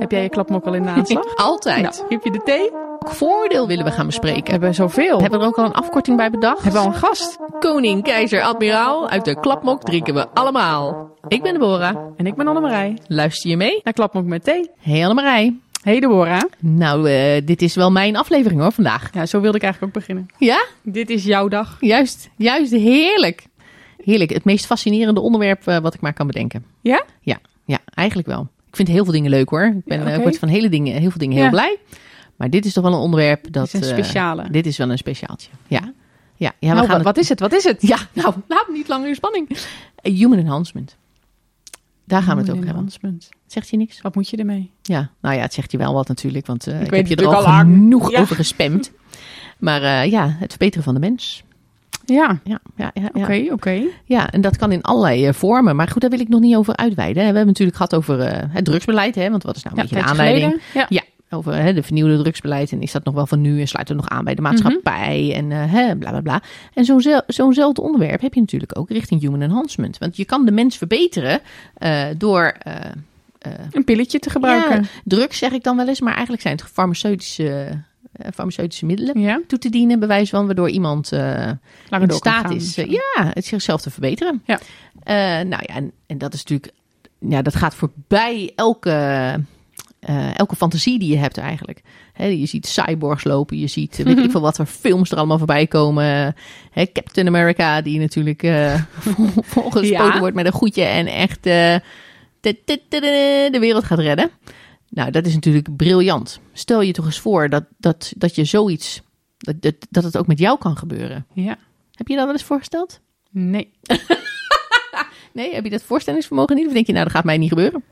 Heb jij je klapmok al in de aanslag? Altijd. Nou, heb je de thee? Welk voordeel willen we gaan bespreken? We hebben zoveel. Hebben we er ook al een afkorting bij bedacht? Hebben we al een gast? Koning, keizer, admiraal. Uit de klapmok drinken we allemaal. Ik ben Deborah. En ik ben Annemarij. Luister je mee? Naar Klapmok met thee. Hey Annemarij. Hey Deborah. Nou, eh, dit is wel mijn aflevering hoor vandaag. Ja, zo wilde ik eigenlijk ook beginnen. Ja? Dit is jouw dag. Juist, juist. Heerlijk. Heerlijk. Het meest fascinerende onderwerp eh, wat ik maar kan bedenken. Ja? Ja, ja, eigenlijk wel. Ik vind heel veel dingen leuk hoor. Ik ben, Ja, eh, word van hele dingen, heel veel dingen heel Ja. blij. Maar dit is toch wel een onderwerp dat... Dit is een eh, speciale. dit is wel een speciaaltje. Ja. Ja, ja we nou, gaan wat, het- is het? Wat is het? Ja, nou, laat me niet langer in spanning. Eh, Human enhancement. Daar gaan we het over hebben. Zegt je niks? Wat moet je ermee? Ja, nou ja, het zegt je wel wat natuurlijk, want ik, weet heb je er al genoeg Ja. over gespamd. Maar ja, het verbeteren van de mens. Ja. Ja, ja, ja, ja. Oké, oké. ja, en dat kan in allerlei eh, vormen. Maar goed, daar wil ik nog niet over uitweiden. We hebben natuurlijk gehad over eh, het drugsbeleid, hè, want wat is nou een Ja, beetje de aanleiding? geleden. Ja. Over hè, de vernieuwde drugsbeleid. En is dat nog wel van nu? En sluit het nog aan bij de maatschappij? En eh, hè, bla bla bla. En zo'n zo'nzelfde onderwerp heb je natuurlijk ook richting human enhancement. Want je kan de mens verbeteren door. Een pilletje te gebruiken. drugs zeg ik dan wel eens, maar eigenlijk zijn het farmaceutische, farmaceutische middelen Ja. toe te dienen, bewijs van, waardoor iemand eh, Langer in staat is eh, ja, het zichzelf te verbeteren. Ja. Eh, nou ja, en, en dat is natuurlijk, ja, dat gaat voorbij elke, eh, elke fantasie die je hebt eigenlijk. Je ziet cyborgs lopen, je ziet eh, weet ik veel wat voor films er allemaal voorbij komen. Captain America, die natuurlijk eh volgespoten Ja. wordt met een goedje en echt eh, de wereld gaat redden. Nou, dat is natuurlijk briljant. Stel je toch eens voor dat, dat, dat je zoiets, dat, dat, dat het ook met jou kan gebeuren. Ja. Heb je dat wel eens voorgesteld? Nee. Nee, heb je dat voorstellingsvermogen niet? Of denk je, nou, dat gaat mij niet gebeuren?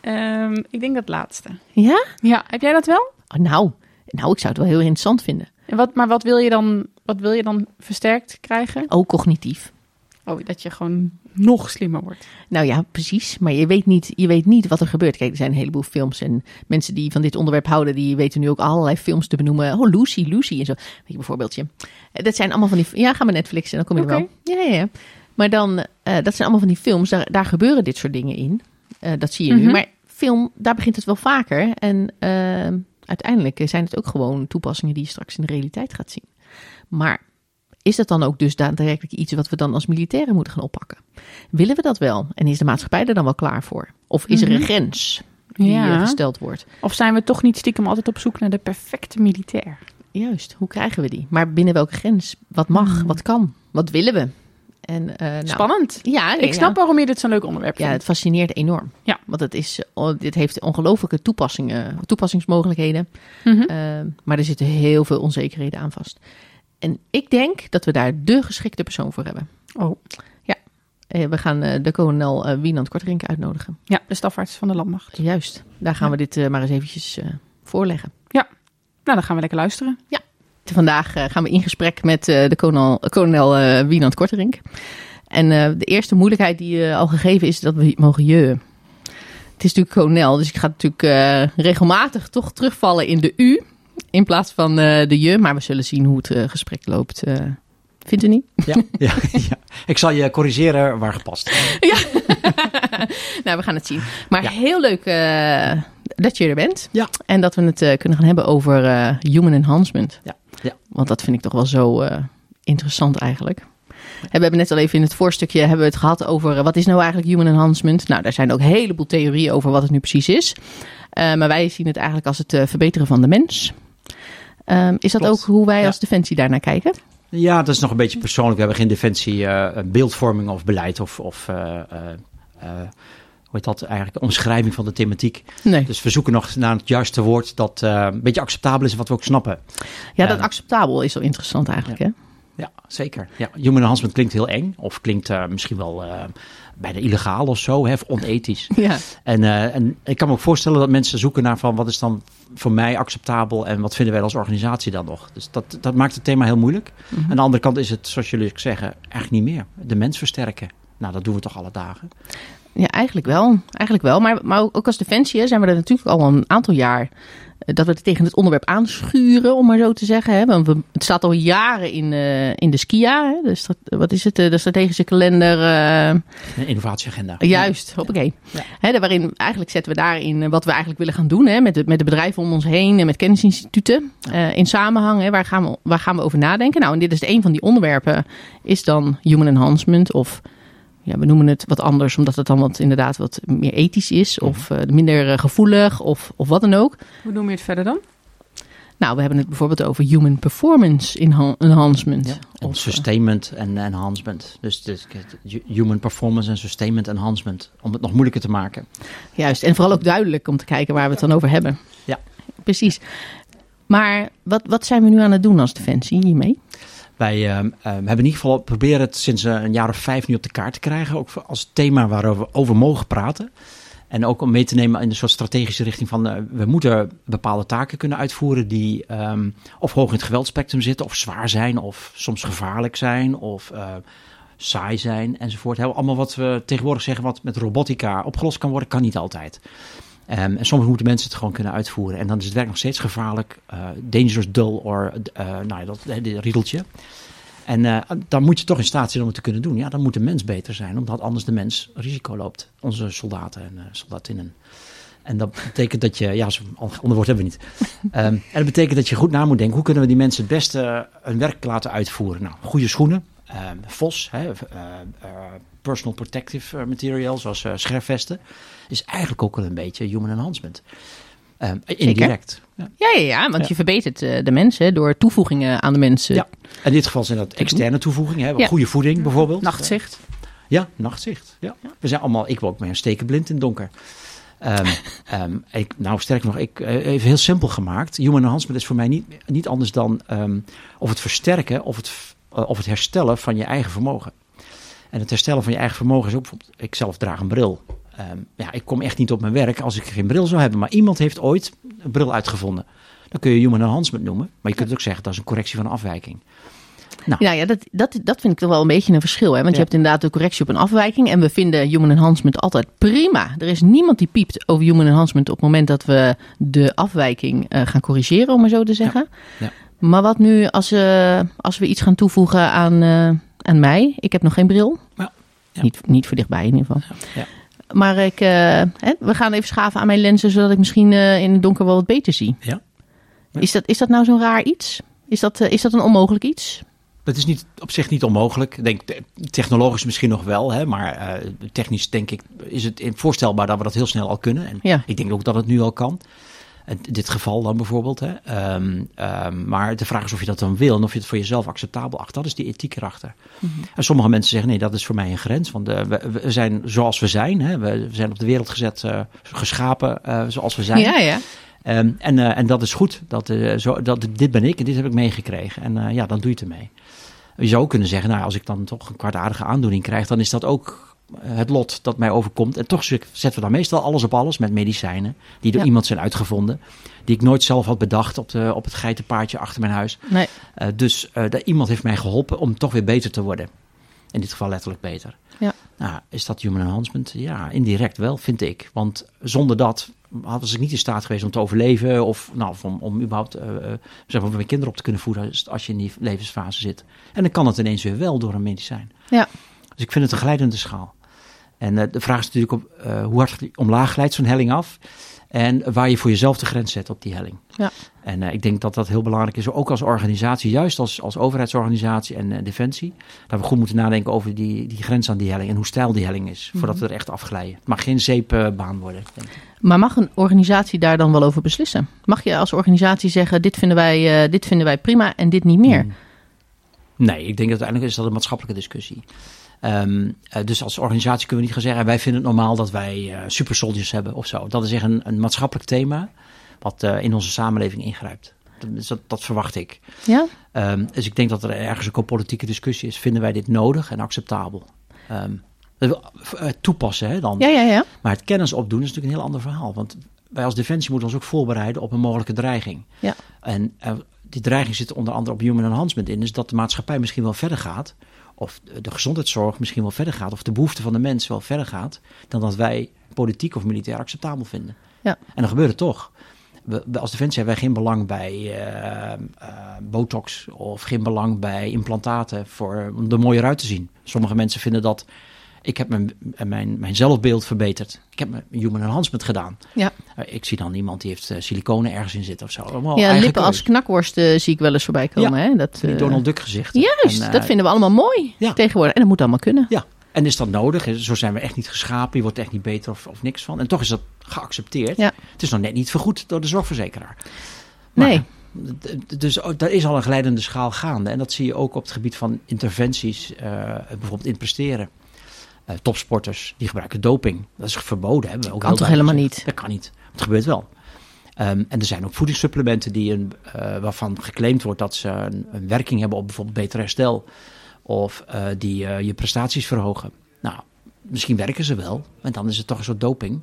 Ehm, ik denk dat laatste. Ja? Ja, heb jij dat wel? Oh, nou, nou, ik zou het wel heel interessant vinden. En wat, maar wat wil, je dan, wat wil je dan versterkt krijgen? Ook cognitief. Oh, dat je gewoon nog slimmer wordt. Nou ja, precies. Maar je weet, niet, je weet niet wat er gebeurt. Kijk, er zijn een heleboel films en mensen die van dit onderwerp houden, die weten nu ook allerlei films te benoemen. Oh, Lucy, Lucy en zo. Weet je, bijvoorbeeldje. Eh, Dat zijn allemaal van die... Ja, ga maar Netflix en dan kom je er Oké. wel. Ja, ja, ja. Maar dan, eh, dat zijn allemaal van die films, daar, daar gebeuren dit soort dingen in. Eh, dat zie je nu. Mhm. Maar film, daar begint het wel vaker. En uiteindelijk zijn het ook gewoon toepassingen die je straks in de realiteit gaat zien. Maar is dat dan ook dus daadwerkelijk iets wat we dan als militairen moeten gaan oppakken? Willen we dat wel? En is de maatschappij er dan wel klaar voor? Of is er een Mhm. grens die Ja. eh, gesteld wordt? Of zijn we toch niet stiekem altijd op zoek naar de perfecte militair? Juist, hoe krijgen we die? Maar binnen welke grens? Wat mag? Hmm. Wat kan? Wat willen we? En, eh, nou, Spannend. Ja, Ik snap waarom je dit zo'n leuk onderwerp Ja, het vindt. fascineert enorm. Ja. Want het is, oh, dit heeft ongelooflijke toepassingen, toepassingsmogelijkheden. Mhm. Eh, maar er zitten heel veel onzekerheden aan vast. En ik denk dat we daar de geschikte persoon voor hebben. Oh, Eh, we gaan eh, de kolonel eh Wienand Kortrink uitnodigen. ja, de stafarts van de landmacht. Juist, daar gaan Ja. we dit maar eens eventjes voorleggen. Nou, dan gaan we lekker luisteren. Vandaag eh, gaan we in gesprek met de kolonel, kolonel Wienand Korterink. En de eerste moeilijkheid die al gegeven is dat we mogen je. Het is natuurlijk kolonel, dus ik ga natuurlijk regelmatig toch terugvallen in de u in plaats van eh, de je. Maar we zullen zien hoe het eh, gesprek loopt. eh. vindt u niet? Ja, ja, ja. Ik zal je corrigeren waar gepast. nou, we gaan het zien. Maar Ja. heel leuk dat je er bent. Ja. En dat we het kunnen gaan hebben over human enhancement. Ja, ja. Want dat vind ik toch wel zo interessant eigenlijk. En We hebben net al even in het voorstukje hebben we het gehad over wat is nou eigenlijk human enhancement. Nou, daar zijn ook een heleboel theorieën over wat het nu precies is. Maar wij zien het eigenlijk als het verbeteren van de mens. Ehm, is dat Klopt. ook hoe wij Ja. als Defensie daarnaar kijken? Ja, dat is nog een beetje persoonlijk. We hebben geen defensie eh, beeldvorming of beleid of, of eh, eh, hoe heet dat eigenlijk, omschrijving van de thematiek. Nee. Dus we zoeken nog naar het juiste woord dat een beetje acceptabel is en wat we ook snappen. Ja, dat acceptabel is wel interessant eigenlijk. Hè? Ja, zeker. Ja, human enhancement klinkt heel eng of klinkt eh, misschien wel eh, bijna illegaal of zo, hè, of onethisch. Ja. En, eh, en ik kan me ook voorstellen dat mensen zoeken naar van wat is dan voor mij acceptabel en wat vinden wij als organisatie dan nog. Dus dat, dat maakt het thema heel moeilijk. Mhm. Aan de andere kant is het, zoals jullie zeggen, eigenlijk niet meer. De mens versterken. Nou, dat doen we toch alle dagen. Ja, eigenlijk wel. Eigenlijk wel. Maar, maar ook als Defensie hè, zijn we er natuurlijk al een aantal jaar dat we het tegen het onderwerp aanschuren, om maar zo te zeggen. Hè? Want we, het staat al jaren in, eh, in de SKIA, hè? De stra- wat is het, eh, de strategische kalender. eh, Een innovatieagenda. Juist, hoppakee. Ja. Hè, daar waarin eigenlijk zetten we daarin eh, wat we eigenlijk willen gaan doen hè, met, de, met de bedrijven om ons heen en met kennisinstituten eh, in samenhang. Hè, waar, gaan we, waar gaan we over nadenken? Nou, en dit is een van die onderwerpen, is dan human enhancement of ja, we noemen het wat anders, omdat het dan wat inderdaad wat meer ethisch is of eh, minder eh, gevoelig of, of wat dan ook. Hoe noem je het verder dan? Nou, we hebben het bijvoorbeeld over human performance enhan- enhancement. Ja, Of, eh, sustainment en enhancement. Dus, dus human performance en sustainment enhancement. Om het nog moeilijker te maken. Juist, en vooral ook duidelijk om te kijken waar we het dan over hebben. Ja. Precies. Maar wat, wat zijn we nu aan het doen als Defensie hiermee? Wij ehm, ehm, hebben in ieder geval proberen het sinds eh, een jaar of vijf nu op de kaart te krijgen. Ook als thema waarover we over mogen praten. En ook om mee te nemen in een soort strategische richting van... eh, we moeten bepaalde taken kunnen uitvoeren die ehm, of hoog in het geweldspectrum zitten... of zwaar zijn of soms gevaarlijk zijn of eh, saai zijn enzovoort. Heel, allemaal wat we tegenwoordig zeggen wat met robotica opgelost kan worden, kan niet altijd. Ehm, en soms moeten mensen het gewoon kunnen uitvoeren. En dan is het werk nog steeds gevaarlijk. eh, dangerous, dull or... eh, nou ja, dat riedeltje. En eh, dan moet je toch in staat zijn om het te kunnen doen. Ja, dan moet de mens beter zijn, omdat anders de mens risico loopt. Onze soldaten en soldatinnen. En dat betekent dat je, ja, zo'n ander woord hebben we niet. Ehm, en dat betekent dat je goed na moet denken, hoe kunnen we die mensen het beste hun werk laten uitvoeren? Nou, goede schoenen, ehm, VOS, hè, personal protective eh, material, zoals eh, scherfvesten, is eigenlijk ook wel een beetje human enhancement. Ehm, indirect. Ja. Ja, ja, ja want Ja. je verbetert eh, de mensen door toevoegingen aan de mensen. Ja. In dit geval zijn dat externe toevoegingen, hè, Ja. goede voeding bijvoorbeeld. Nachtzicht. Ja, nachtzicht. Ja. We zijn allemaal, ik meer steken blind in het donker. Ehm, ehm, ik, nou, sterker nog, ik, even heel simpel gemaakt. Human enhancement is voor mij niet, niet anders dan of het versterken of het, of het herstellen van je eigen vermogen. En het herstellen van je eigen vermogen is ook bijvoorbeeld, ik zelf draag een bril. Ehm, ja, ik kom echt niet op mijn werk als ik geen bril zou hebben. Maar iemand heeft ooit een bril uitgevonden. Dan kun je human enhancement noemen. Maar je kunt ook zeggen dat is een correctie van een afwijking. Nou ja, dat, dat, dat vind ik toch wel een beetje een verschil. Hè? Want Ja. je hebt inderdaad de correctie op een afwijking. En we vinden human enhancement altijd prima. Er is niemand die piept over human enhancement op het moment dat we de afwijking eh, gaan corrigeren, om maar zo te zeggen. Ja. Maar wat nu als, eh, als we iets gaan toevoegen aan, eh, aan mij? Ik heb nog geen bril. Ja. Ja. Niet, niet voor dichtbij in ieder geval. Ja. Maar ik, eh, hè, we gaan even schaven aan mijn lenzen, zodat ik misschien eh, in het donker wel wat beter zie. Ja. Is, dat, is dat nou zo'n raar iets? Is dat, eh, is dat een onmogelijk iets? Het is niet, op zich niet onmogelijk. Ik denk, te- technologisch misschien nog wel, hè, maar technisch denk ik is het voorstelbaar dat we dat heel snel al kunnen. En Ja. ik denk ook dat het nu al kan. In dit geval dan bijvoorbeeld. Hè. Ehm, ehm, maar de vraag is of je dat dan wil en of je het voor jezelf acceptabel acht. Dat is die ethiek erachter. En sommige mensen zeggen, nee, dat is voor mij een grens. Want eh, we, we zijn zoals we zijn. Hè. We zijn op de wereld gezet, eh, geschapen eh, zoals we zijn. Ja, ja. Ehm, en, en dat is goed. Dat, zo, dat, dit ben ik en dit heb ik meegekregen. En ja, dan doe je het ermee. Je zou ook kunnen zeggen, nou, als ik dan toch een kwaadaardige aandoening krijg, dan is dat ook het lot dat mij overkomt. En toch zetten we dan meestal alles op alles met medicijnen die door Ja. iemand zijn uitgevonden. Die ik nooit zelf had bedacht op, de, op het geitenpaardje achter mijn huis. Nee. Eh, dus eh, iemand heeft mij geholpen om toch weer beter te worden. In dit geval letterlijk beter. Ja. Nou, is dat human enhancement? Ja, indirect wel, vind ik. Want zonder dat was ik niet in staat geweest om te overleven. Of, nou, of om, om überhaupt eh, zeg maar, mijn kinderen op te kunnen voeden als- als je in die levensfase zit. En dan kan het ineens weer wel door een medicijn. Ja. Dus ik vind het een glijdende schaal. En eh, de vraag is natuurlijk op, eh, hoe hard omlaag glijdt zo'n helling af. En waar je voor jezelf de grens zet op die helling. Ja. En eh, ik denk dat dat heel belangrijk is, ook als organisatie, juist als, als overheidsorganisatie en defensie. Dat we goed moeten nadenken over die, die grens aan die helling en hoe stijl die helling is, voordat we er echt afglijden. Het mag geen zeepbaan worden. denk ik. Maar mag een organisatie daar dan wel over beslissen? Mag je als organisatie zeggen, dit vinden wij, dit vinden wij prima en dit niet meer? Hmm. Nee, ik denk dat uiteindelijk is dat een maatschappelijke discussie. Ehm, eh, dus als organisatie kunnen we niet gaan zeggen, wij vinden het normaal dat wij eh super soldiers hebben of zo. Dat is echt een, een maatschappelijk thema wat eh, in onze samenleving ingrijpt. Dat, dat, dat verwacht ik. Ja? Ehm, dus ik denk dat er ergens ook een politieke discussie is. Vinden wij dit nodig en acceptabel? Ehm, eh, toepassen hè, dan. Ja, ja, ja. Maar het kennis opdoen is natuurlijk een heel ander verhaal. Want wij als Defensie moeten ons ook voorbereiden op een mogelijke dreiging. Ja. En die dreiging zit onder andere op human enhancement in. Dus dat de maatschappij misschien wel verder gaat. Of de- gezondheidszorg misschien wel verder gaat. Of de behoefte van de mens wel verder gaat. Dan dat wij politiek of militair acceptabel vinden. Ja. En dan gebeurt het toch. we, we als Defensie hebben wij geen belang bij eh, eh, botox of geen belang bij implantaten voor, om er mooier uit te zien. Sommige mensen vinden dat ik heb mijn, mijn, mijn zelfbeeld verbeterd. Ik heb mijn human enhancement gedaan. Ja. Eh, ik zie dan iemand die heeft uh, siliconen ergens in zitten of zo. Allemaal ja, lippen keus. als knakworst eh, zie ik wel eens voorbij komen. Hè? Dat, Die eh, Donald Duck gezicht. Juist, En, eh, dat vinden we allemaal mooi ja. tegenwoordig. En dat moet allemaal kunnen. Ja, en is dat nodig? Zo zijn we echt niet geschapen. Je wordt echt niet beter of, of niks van. En toch is dat geaccepteerd. Ja. Het is nog net niet vergoed door de zorgverzekeraar. Maar Nee. Dus ook- daar is al een glijdende schaal gaande. En dat zie je ook op het gebied van interventies, eh, bijvoorbeeld in presteren. Eh, topsporters die gebruiken doping. Dat is verboden. Hebben we ook Kan toch helemaal gezegd. Dat kan niet. Het gebeurt wel. Ehm, en er zijn ook voedingssupplementen die een, eh, waarvan geclaimd wordt dat ze een, een werking hebben op bijvoorbeeld beter herstel. Of eh, die je prestaties verhogen. Nou, misschien werken ze wel. Maar dan is het toch een soort doping.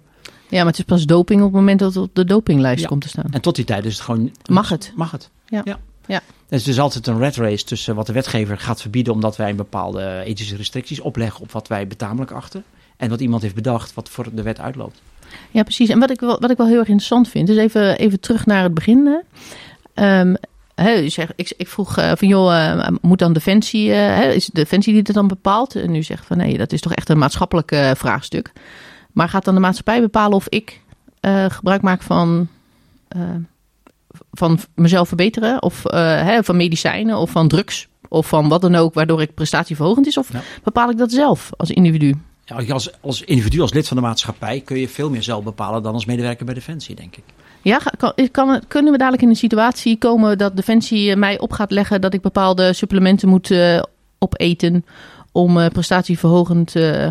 Ja, maar het is pas doping op het moment dat het op de dopinglijst Ja. komt te staan. En tot die tijd is het gewoon... Mag het? Mag het. Ja. ja. Ja. Dus het is altijd een red race tussen wat de wetgever gaat verbieden... omdat wij een bepaalde ethische restricties opleggen... op wat wij betamelijk achten. En wat iemand heeft bedacht wat voor de wet uitloopt. Ja, precies. En wat ik wel, wat ik wel heel erg interessant vind, is even, even terug naar het begin. hè. Ehm, zegt, ik, ik vroeg eh, van joh, eh, moet dan Defensie, eh, hè, is Defensie die het dan bepaalt? En u zegt van nee, dat is toch echt een maatschappelijk vraagstuk. Maar gaat dan de maatschappij bepalen of ik gebruik maak van, van mezelf verbeteren? Of eh, hè, van medicijnen of van drugs? Of van wat dan ook, waardoor ik prestatieverhogend is? Of Ja. bepaal ik dat zelf als individu? Ja, als, als individu, als lid van de maatschappij... kun je veel meer zelf bepalen dan als medewerker bij Defensie, denk ik. Ja, kan, kan, kunnen we dadelijk in een situatie komen dat Defensie eh, mij op gaat leggen dat ik bepaalde supplementen moet eh, opeten om eh, prestatieverhogend eh,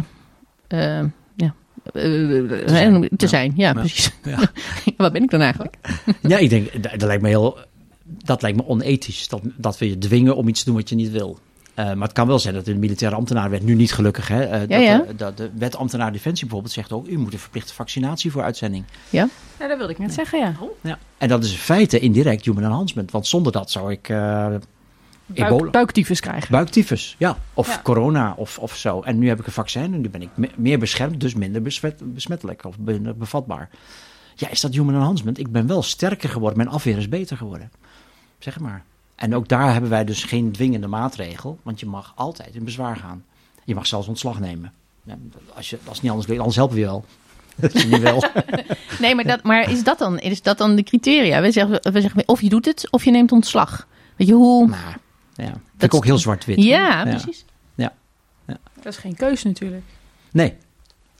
eh, ja, eh, zijn. te Ja. zijn? Ja, Ja. precies. Ja. Wat ben ik dan eigenlijk? Ja, ik denk, dat, dat lijkt me heel... Dat lijkt me onethisch. Dat, dat we je dwingen om iets te doen wat je niet wil. Eh, maar het kan wel zijn dat de militaire ambtenaar nu niet gelukkig. Hè, dat, ja. De, dat de wet ambtenaar Defensie bijvoorbeeld zegt ook... u moet een verplichte vaccinatie voor uitzending. Ja, dat wilde ik net zeggen, ja. Ja. En dat is in feite indirect human enhancement. Want zonder dat zou ik ebola, Buik, buiktyfus krijgen. buiktyfus, ja, of Ja. corona of, of zo. En nu heb ik een vaccin en nu ben ik me- meer beschermd, dus minder besmet, besmettelijk of minder bevatbaar. Ja, is dat human enhancement? Ik ben wel sterker geworden, mijn afweer is beter geworden. Zeg maar. En ook daar hebben wij dus geen dwingende maatregel, want je mag altijd in bezwaar gaan. Je mag zelfs ontslag nemen. Als, je, als het niet anders lukt, anders helpen we je wel. Nee, maar, dat, maar is, dat dan, is dat dan de criteria? We zeggen, we zeggen of je doet het of je neemt ontslag. Weet je hoe? Ja. Vind Dat ik ook heel zwart-wit. Ja, precies. Dat is geen keus natuurlijk. Nee.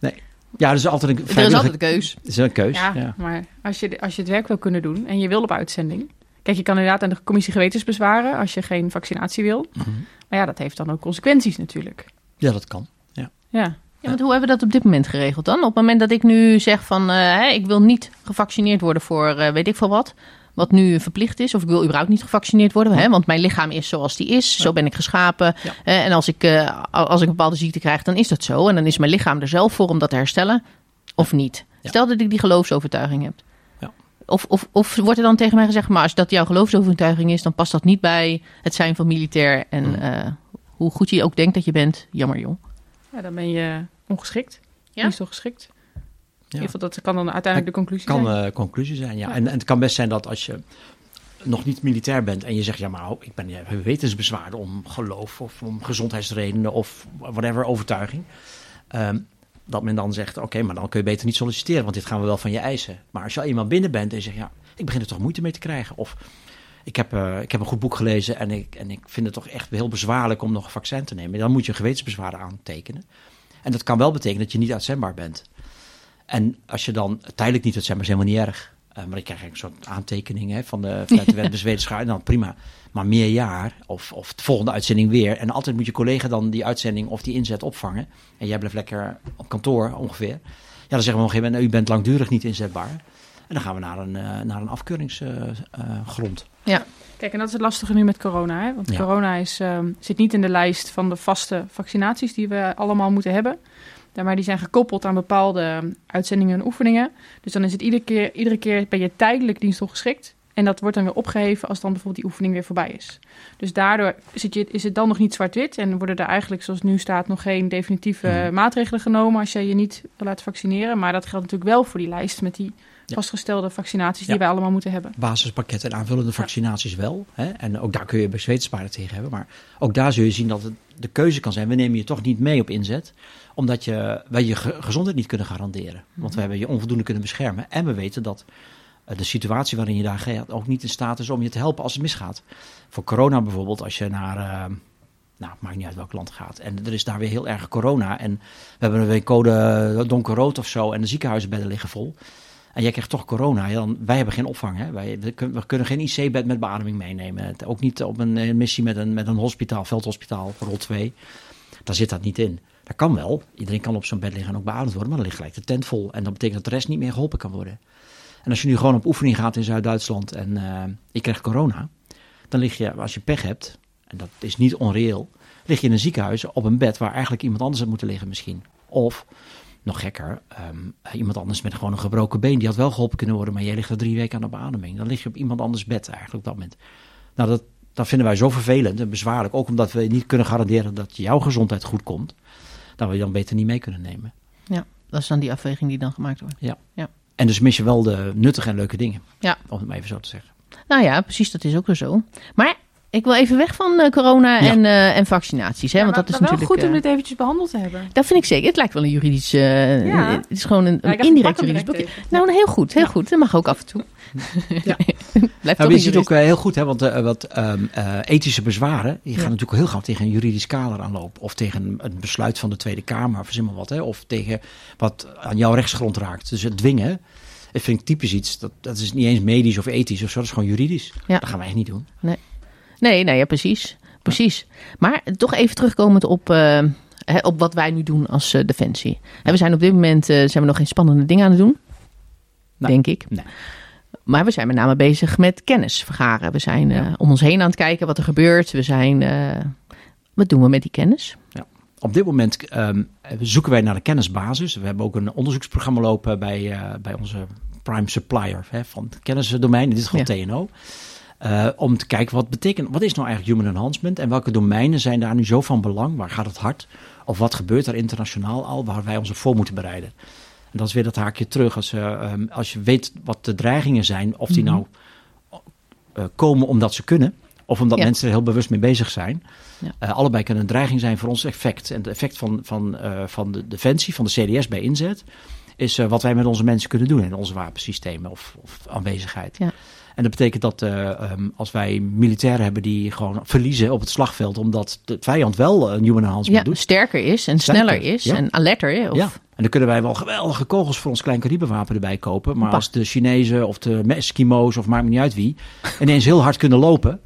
nee. Ja, er is altijd een Er is altijd een keus. Is een keus. Ja, Ja. maar als je, als je het werk wil kunnen doen en je wil op uitzending. Kijk, je kan inderdaad aan de commissie gewetensbezwaren als je geen vaccinatie wil. Mhm. Maar ja, dat heeft dan ook consequenties natuurlijk. ja, dat kan. Ja. Ja. Ja, want hoe hebben we dat op dit moment geregeld dan? Op het moment dat ik nu zeg van eh, hè, ik wil niet gevaccineerd worden voor eh, weet ik veel wat. Wat nu verplicht is, of ik wil überhaupt niet gevaccineerd worden, hè, want mijn lichaam is zoals die is, zo ben ik geschapen. Ja. Eh, en als ik, eh, als ik een bepaalde ziekte krijg, dan is dat zo. En dan is mijn lichaam er zelf voor om dat te herstellen, of niet. Ja. Stel dat ik die geloofsovertuiging heb. Ja. Of, of, of wordt er dan tegen mij gezegd, maar als dat jouw geloofsovertuiging is, dan past dat niet bij het zijn van militair. En Hmm. eh, hoe goed je ook denkt dat je bent, jammer jong. ja, dan ben je ongeschikt. Ja. Niet zo geschikt. In ieder geval, dat kan dan uiteindelijk de conclusie kan zijn. eh conclusie zijn, ja. En, en het kan best zijn dat als je nog niet militair bent en je zegt, ja, maar oh, ik ben heb wetensbezwaarden om geloof of om gezondheidsredenen of whatever overtuiging. ehm, dat men dan zegt, oké, maar dan kun je beter niet solliciteren, want dit gaan we wel van je eisen. Maar als je al eenmaal binnen bent en je zegt, ja, ik begin er toch moeite mee te krijgen. Of ik heb, eh, ik heb een goed boek gelezen en ik, en ik vind het toch echt heel bezwaarlijk om nog een vaccin te nemen. Dan moet je een gewetensbezwaar aantekenen. En dat kan wel betekenen dat je niet uitzendbaar bent. En als je dan tijdelijk niet uitzendbaar is, helemaal niet erg. Eh, maar ik krijg een soort aantekening hè, van de, vanuit de. En dan prima. Maar meer jaar of, of de volgende uitzending weer. En altijd moet je collega dan die uitzending of die inzet opvangen. En jij blijft lekker op kantoor ongeveer. Ja, dan zeggen we op een gegeven moment, nou, u bent langdurig niet inzetbaar. En dan gaan we naar een, eh, naar een afkeuringsgrond. Kijk, en dat is het lastige nu met corona. Hè? Want Ja. corona is, ehm, zit niet in de lijst van de vaste vaccinaties die we allemaal moeten hebben. Maar die zijn gekoppeld aan bepaalde uitzendingen en oefeningen. Dus dan is het iedere keer, iedere keer ben je tijdelijk dienstongeschikt. En dat wordt dan weer opgeheven als dan bijvoorbeeld die oefening weer voorbij is. Dus daardoor zit je, is het dan nog niet zwart-wit. En worden er eigenlijk, zoals nu staat, nog geen definitieve Mhm. maatregelen genomen als je je niet laat vaccineren. Maar dat geldt natuurlijk wel voor die lijst met die vastgestelde vaccinaties die wij allemaal moeten hebben. basispakketten en aanvullende vaccinaties wel. Hè? En ook daar kun je bij zweetsparen tegen hebben. Maar ook daar zul je zien dat het de keuze kan zijn. We nemen je toch niet mee op inzet. Omdat je, wij je ge- gezondheid niet kunnen garanderen. Want we hebben je onvoldoende kunnen beschermen. En we weten dat eh, de situatie waarin je daar gaat ook niet in staat is om je te helpen als het misgaat. Voor corona bijvoorbeeld, als je naar... eh, nou, maakt niet uit welk land gaat. En er is daar weer heel erg corona. En we hebben weer code donkerrood of zo. En de ziekenhuisbedden liggen vol. En jij krijgt toch corona. Ja, dan, wij hebben geen opvang. Hè? Wij, we, kun- we kunnen geen IC-bed met beademing meenemen. Het- Ook niet op een eh, missie met een, met een hospitaal, veldhospitaal, rol 2. Daar zit dat niet in. Dat kan wel. Iedereen kan op zo'n bed liggen en ook beademd worden. Maar dan ligt gelijk de tent vol. En dat betekent dat de rest niet meer geholpen kan worden. En als je nu gewoon op oefening gaat in Zuid-Duitsland en eh, je krijgt corona. Dan lig je, als je pech hebt, en dat is niet onreëel, lig je in een ziekenhuis op een bed waar eigenlijk iemand anders had moeten liggen misschien. Of, nog gekker, ehm, iemand anders met gewoon een gebroken been. Die had wel geholpen kunnen worden, maar jij ligt er drie weken aan de beademing. Dan lig je op iemand anders bed eigenlijk op dat moment. Nou, dat, dat vinden wij zo vervelend en bezwaarlijk. Ook omdat we niet kunnen garanderen dat jouw gezondheid goed komt. Dat we je dan beter niet mee kunnen nemen. Dat is dan die afweging die dan gemaakt wordt. En dus mis je wel de nuttige en leuke dingen. Ja. Om het maar even zo te zeggen. Nou ja, precies, dat is ook weer zo. Maar ik wil even weg van eh, corona Ja. en, eh, en vaccinaties. Hè, Ja, want maar- dat is maar wel natuurlijk... goed om eh, dit eventjes behandeld te hebben. dat vind ik zeker. Het lijkt wel een juridisch... Ja. Het is gewoon een, ik ik indirect juridisch boekje. Nou, heel goed, heel Ja. goed. Dat mag ook af en toe. Ja. Blijft Nou, je ziet ook heel goed, hè, want wat ehm, eh, ethische bezwaren, die gaan natuurlijk heel gauw tegen een juridisch kader aanlopen. Of tegen een besluit van de Tweede Kamer, of maar wat. Hè, of tegen wat aan jouw rechtsgrond raakt. Dus het dwingen, dat vind ik typisch iets, dat, dat is niet eens medisch of ethisch of zo, dat is gewoon juridisch. Ja. Dat gaan wij echt niet doen. Nee, nee, ja, precies. Precies. Maar toch even terugkomend op, eh, hè, op wat wij nu doen als eh, Defensie. Hè, we zijn op dit moment eh, zijn we nog geen spannende dingen aan het doen. Nee. Denk ik. Nee. Maar we zijn met name bezig met kennis vergaren. We zijn Ja. om ons heen aan het kijken wat er gebeurt. We zijn... wat doen we met die kennis? Op dit moment ehm, zoeken wij naar de kennisbasis. We hebben ook een onderzoeksprogramma lopen bij, bij onze prime supplier hè, van het kennisdomein, in dit geval TNO. Eh, om te kijken wat betekent, wat is nou eigenlijk human enhancement en welke domeinen zijn daar nu zo van belang? Waar gaat het hard? Of wat gebeurt er internationaal al waar wij ons op voor moeten bereiden? En dat is weer dat haakje terug. Als, eh, ehm, als je weet wat de dreigingen zijn, of die Mhm. nou eh, komen omdat ze kunnen, of omdat Ja. mensen er heel bewust mee bezig zijn. Ja. Allebei kunnen een dreiging zijn voor ons effect. En het effect van, van, van de defensie, van de CDS bij inzet, is wat wij met onze mensen kunnen doen in onze wapensystemen of, of aanwezigheid. Ja. En dat betekent dat eh, ehm, als wij militairen hebben die gewoon verliezen op het slagveld, omdat de vijand wel een human enhancement Ja, doet. sterker is en Sterker, sneller is ja. en alerter. Of, Ja, en dan kunnen wij wel geweldige kogels voor ons klein kaliberwapen erbij kopen. Maar als de Chinezen of de Eskimo's of maakt me niet uit wie, ineens heel hard kunnen lopen.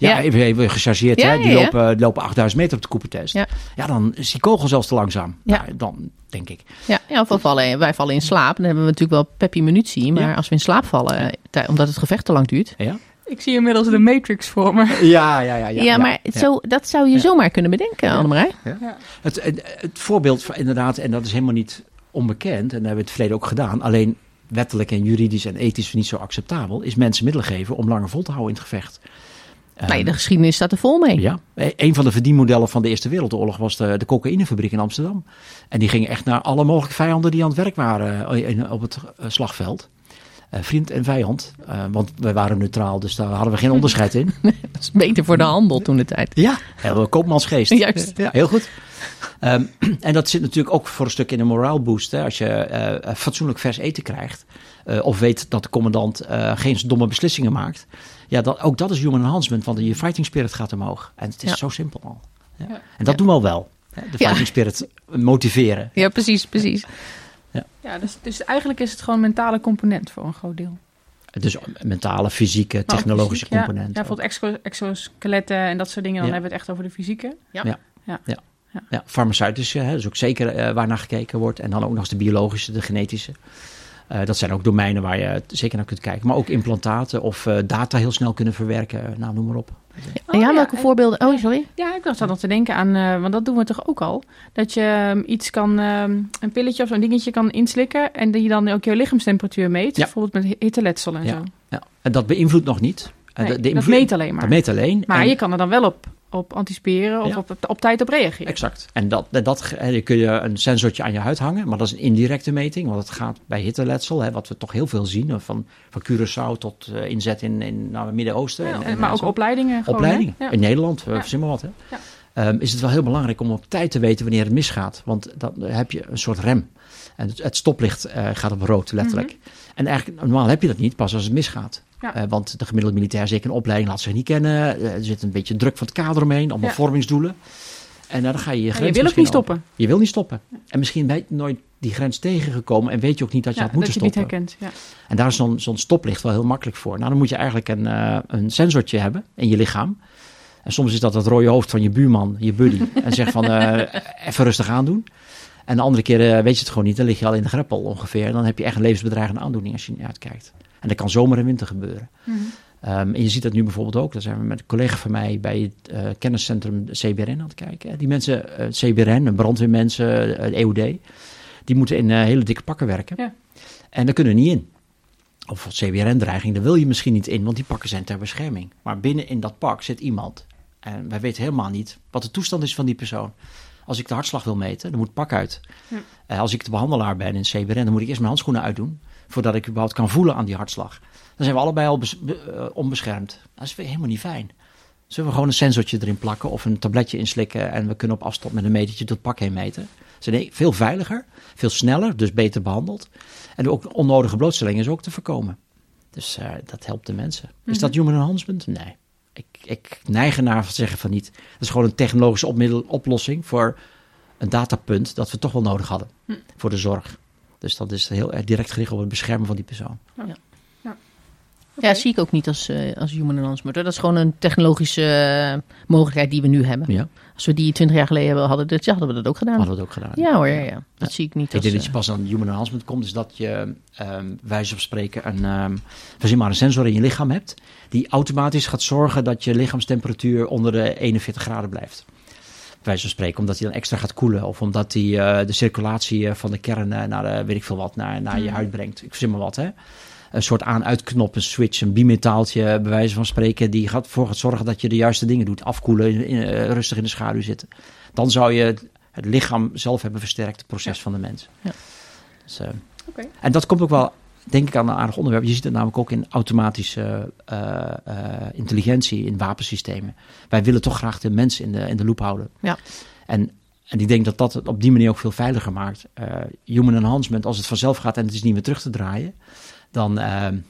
Ja, Ja. even, even gechargeerd, Ja, hè? Die, ja, ja. Lopen, die lopen 8000 meter op de Coopertest. Ja. Ja. dan is die kogel zelfs te langzaam. Ja. Nou, dan denk ik. Ja, ja, of we vallen, wij vallen in slaap. Dan hebben we natuurlijk wel peppy munitie. Maar Ja. als we in slaap vallen, eh, omdat het gevecht te lang duurt. Ja, Ik zie inmiddels de Matrix voor me. ja, ja. Ja, Ja, maar het Zo, dat zou je Ja. zomaar kunnen bedenken, Annemarij. Het, het, het voorbeeld van inderdaad, en dat is helemaal niet onbekend, en dat hebben we het verleden ook gedaan, alleen wettelijk en juridisch en ethisch niet zo acceptabel, is mensen middelen geven om langer vol te houden in het gevecht. Ehm, de geschiedenis staat er vol mee. Ja, een van de verdienmodellen van de Eerste Wereldoorlog was de, de cocaïnefabriek in Amsterdam. En die gingen echt naar alle mogelijke vijanden die aan het werk waren eh, in- op het eh, slagveld. Eh, vriend en vijand, want wij waren neutraal, dus daar hadden we geen onderscheid in. Dat is beter voor de handel toen de tijd. Ja, heel koopmansgeest. Juist. Ja, heel goed. Ehm, en dat zit natuurlijk ook voor een stuk in een morale boost. Hè? Als je fatsoenlijk vers eten krijgt, of weet dat de commandant geen domme beslissingen maakt. Ja, dat, ook dat is human enhancement, want je fighting spirit gaat omhoog. En het is Ja. zo simpel al. Ja. Ja. En dat doen we al wel. Hè? De Ja. fighting spirit motiveren. Ja, precies, precies. Ja, dus, dus eigenlijk is het gewoon een mentale component voor een groot deel. Dus mentale, fysieke, Maar ook technologische fysiek, ja. componenten. Ja, bijvoorbeeld exo- exoskeletten en dat soort dingen. Dan Ja. hebben we het echt over de fysieke. Ja, farmaceutische, hè, dus ook zeker eh, waar naar gekeken wordt. En dan ook nog eens de biologische, de genetische. Eh, dat zijn ook domeinen waar je zeker naar kunt kijken. Maar ook implantaten of eh, data heel snel kunnen verwerken. eh, Nou, noem maar op. en ja, ja, welke en- voorbeelden? Oh, sorry. Ja, ik dacht dan nog te denken aan, eh, want dat doen we toch ook al. Dat je ehm, iets kan, ehm, een pilletje of zo'n dingetje kan inslikken. En dat je dan ook je lichaamstemperatuur meet. Ja. Bijvoorbeeld met hitteletsel en Ja. zo. Ja. En dat beïnvloedt nog niet. Nee, de- de dat meet alleen maar. Dat meet alleen. Maar En- je kan er dan wel op op anticiperen of Ja. op, op tijd op reageren. Exact. En dat, dat, dat hè, kun je een sensortje aan je huid hangen, maar dat is een indirecte meting, want het gaat bij hitteletsel, hè, wat we toch heel veel zien, hè, van, van Curaçao tot eh, inzet in, in nou, het Midden-Oosten. Ja, en- en- en maar ook zo. opleidingen. Gewoon, opleidingen. Ja. In Nederland, uh, verzin maar wat. Hè. Ja. Ehm, is het wel heel belangrijk om op tijd te weten wanneer het misgaat. Want dan heb je een soort rem. En het, het stoplicht eh, gaat op rood, letterlijk. En eigenlijk, normaal heb je dat niet, pas als het misgaat. Ja. Eh, want de gemiddelde militair, zeker in opleiding, laat zich niet kennen. Eh, er zit een beetje druk van het kader omheen, allemaal Ja. vormingsdoelen. En nou, dan ga je je grens je wil ook niet stoppen. over. Je wil niet stoppen. En misschien ben je nooit die grens tegengekomen en weet je ook niet dat je Ja, had moeten dat je het niet stoppen. herkent. Ja. En daar is zo'n zo'n stoplicht wel heel makkelijk voor. Nou, dan moet je eigenlijk een, eh, een sensortje hebben in je lichaam. En soms is dat het rode hoofd van je buurman, je buddy. en zegt van, eh, even rustig aandoen. En de andere keer eh, weet je het gewoon niet. Dan lig je al in de greppel ongeveer. En dan heb je echt een levensbedreigende aandoening als je niet uitkijkt. En dat kan zomer en winter gebeuren. Mhm. Ehm, en je ziet dat nu bijvoorbeeld ook. Daar zijn we met een collega van mij bij het eh, kenniscentrum CBRN aan het kijken. Die mensen, eh, CBRN, brandweermensen, eh, EOD, die moeten in hele dikke pakken werken. Ja. En daar kunnen we niet in. Of CBRN-dreiging, daar wil je misschien niet in, want die pakken zijn ter bescherming. Maar binnen in dat pak zit iemand. En wij weten helemaal niet wat de toestand is van die persoon. Als ik de hartslag wil meten, dan moet het pak uit. Ja. Als ik de behandelaar ben in CBRN, dan moet ik eerst mijn handschoenen uitdoen. Voordat ik überhaupt kan voelen aan die hartslag. Dan zijn we allebei al eh, onbeschermd. Dat is helemaal niet fijn. Zullen we gewoon een sensortje erin plakken of een tabletje inslikken en we kunnen op afstand met een metertje het pak heen meten? Dat is veel veiliger, veel sneller, dus beter behandeld. En ook onnodige blootstelling is ook te voorkomen. Dus eh, dat helpt de mensen. Is dat human enhancement? Nee. Ik, ik neig ernaar te zeggen van niet. Dat is gewoon een technologische opmiddel, oplossing voor een datapunt dat we toch wel nodig hadden voor de zorg. Dus dat is heel erg direct gericht op het beschermen van die persoon. Ja, zie ik ook niet als, eh, als human enhancement. Dat is gewoon een technologische eh, mogelijkheid die we nu hebben. Ja, Als we die twintig jaar geleden hadden, dat, hadden we dat ook gedaan. hadden we het ook gedaan. Ja hoor, ja, ja. dat Ja. zie ik niet Ik als... denk dat je eh, pas aan human enhancement komt, is dat je, ehm wijze van spreken, een, ehm verzin maar een sensor in je lichaam hebt, die automatisch gaat zorgen dat je lichaamstemperatuur onder de 41 graden blijft. Wijze van spreken, omdat hij dan extra gaat koelen, of omdat hij eh, de circulatie eh, van de kern eh, naar de, weet ik veel wat, naar, naar je huid brengt. Ik verzin maar wat, hè. Een soort aan-uitknop, een switch, een bimetaaltje, bij wijze van spreken, die gaat voor gaat zorgen dat je de juiste dingen doet. Afkoelen, in, in, rustig in de schaduw zitten. Dan zou je het, lichaam zelf hebben versterkt, het proces van de mens. Ja. Dus, en dat komt ook wel, denk ik, aan een aardig onderwerp. Je ziet het namelijk ook in automatische eh, eh, intelligentie, in wapensystemen. Wij willen toch graag de mens in de, in de loop houden. Ja. En, en ik denk dat dat het op die manier ook veel veiliger maakt. Eh, human enhancement, als het vanzelf gaat en het is niet meer terug te draaien, dan,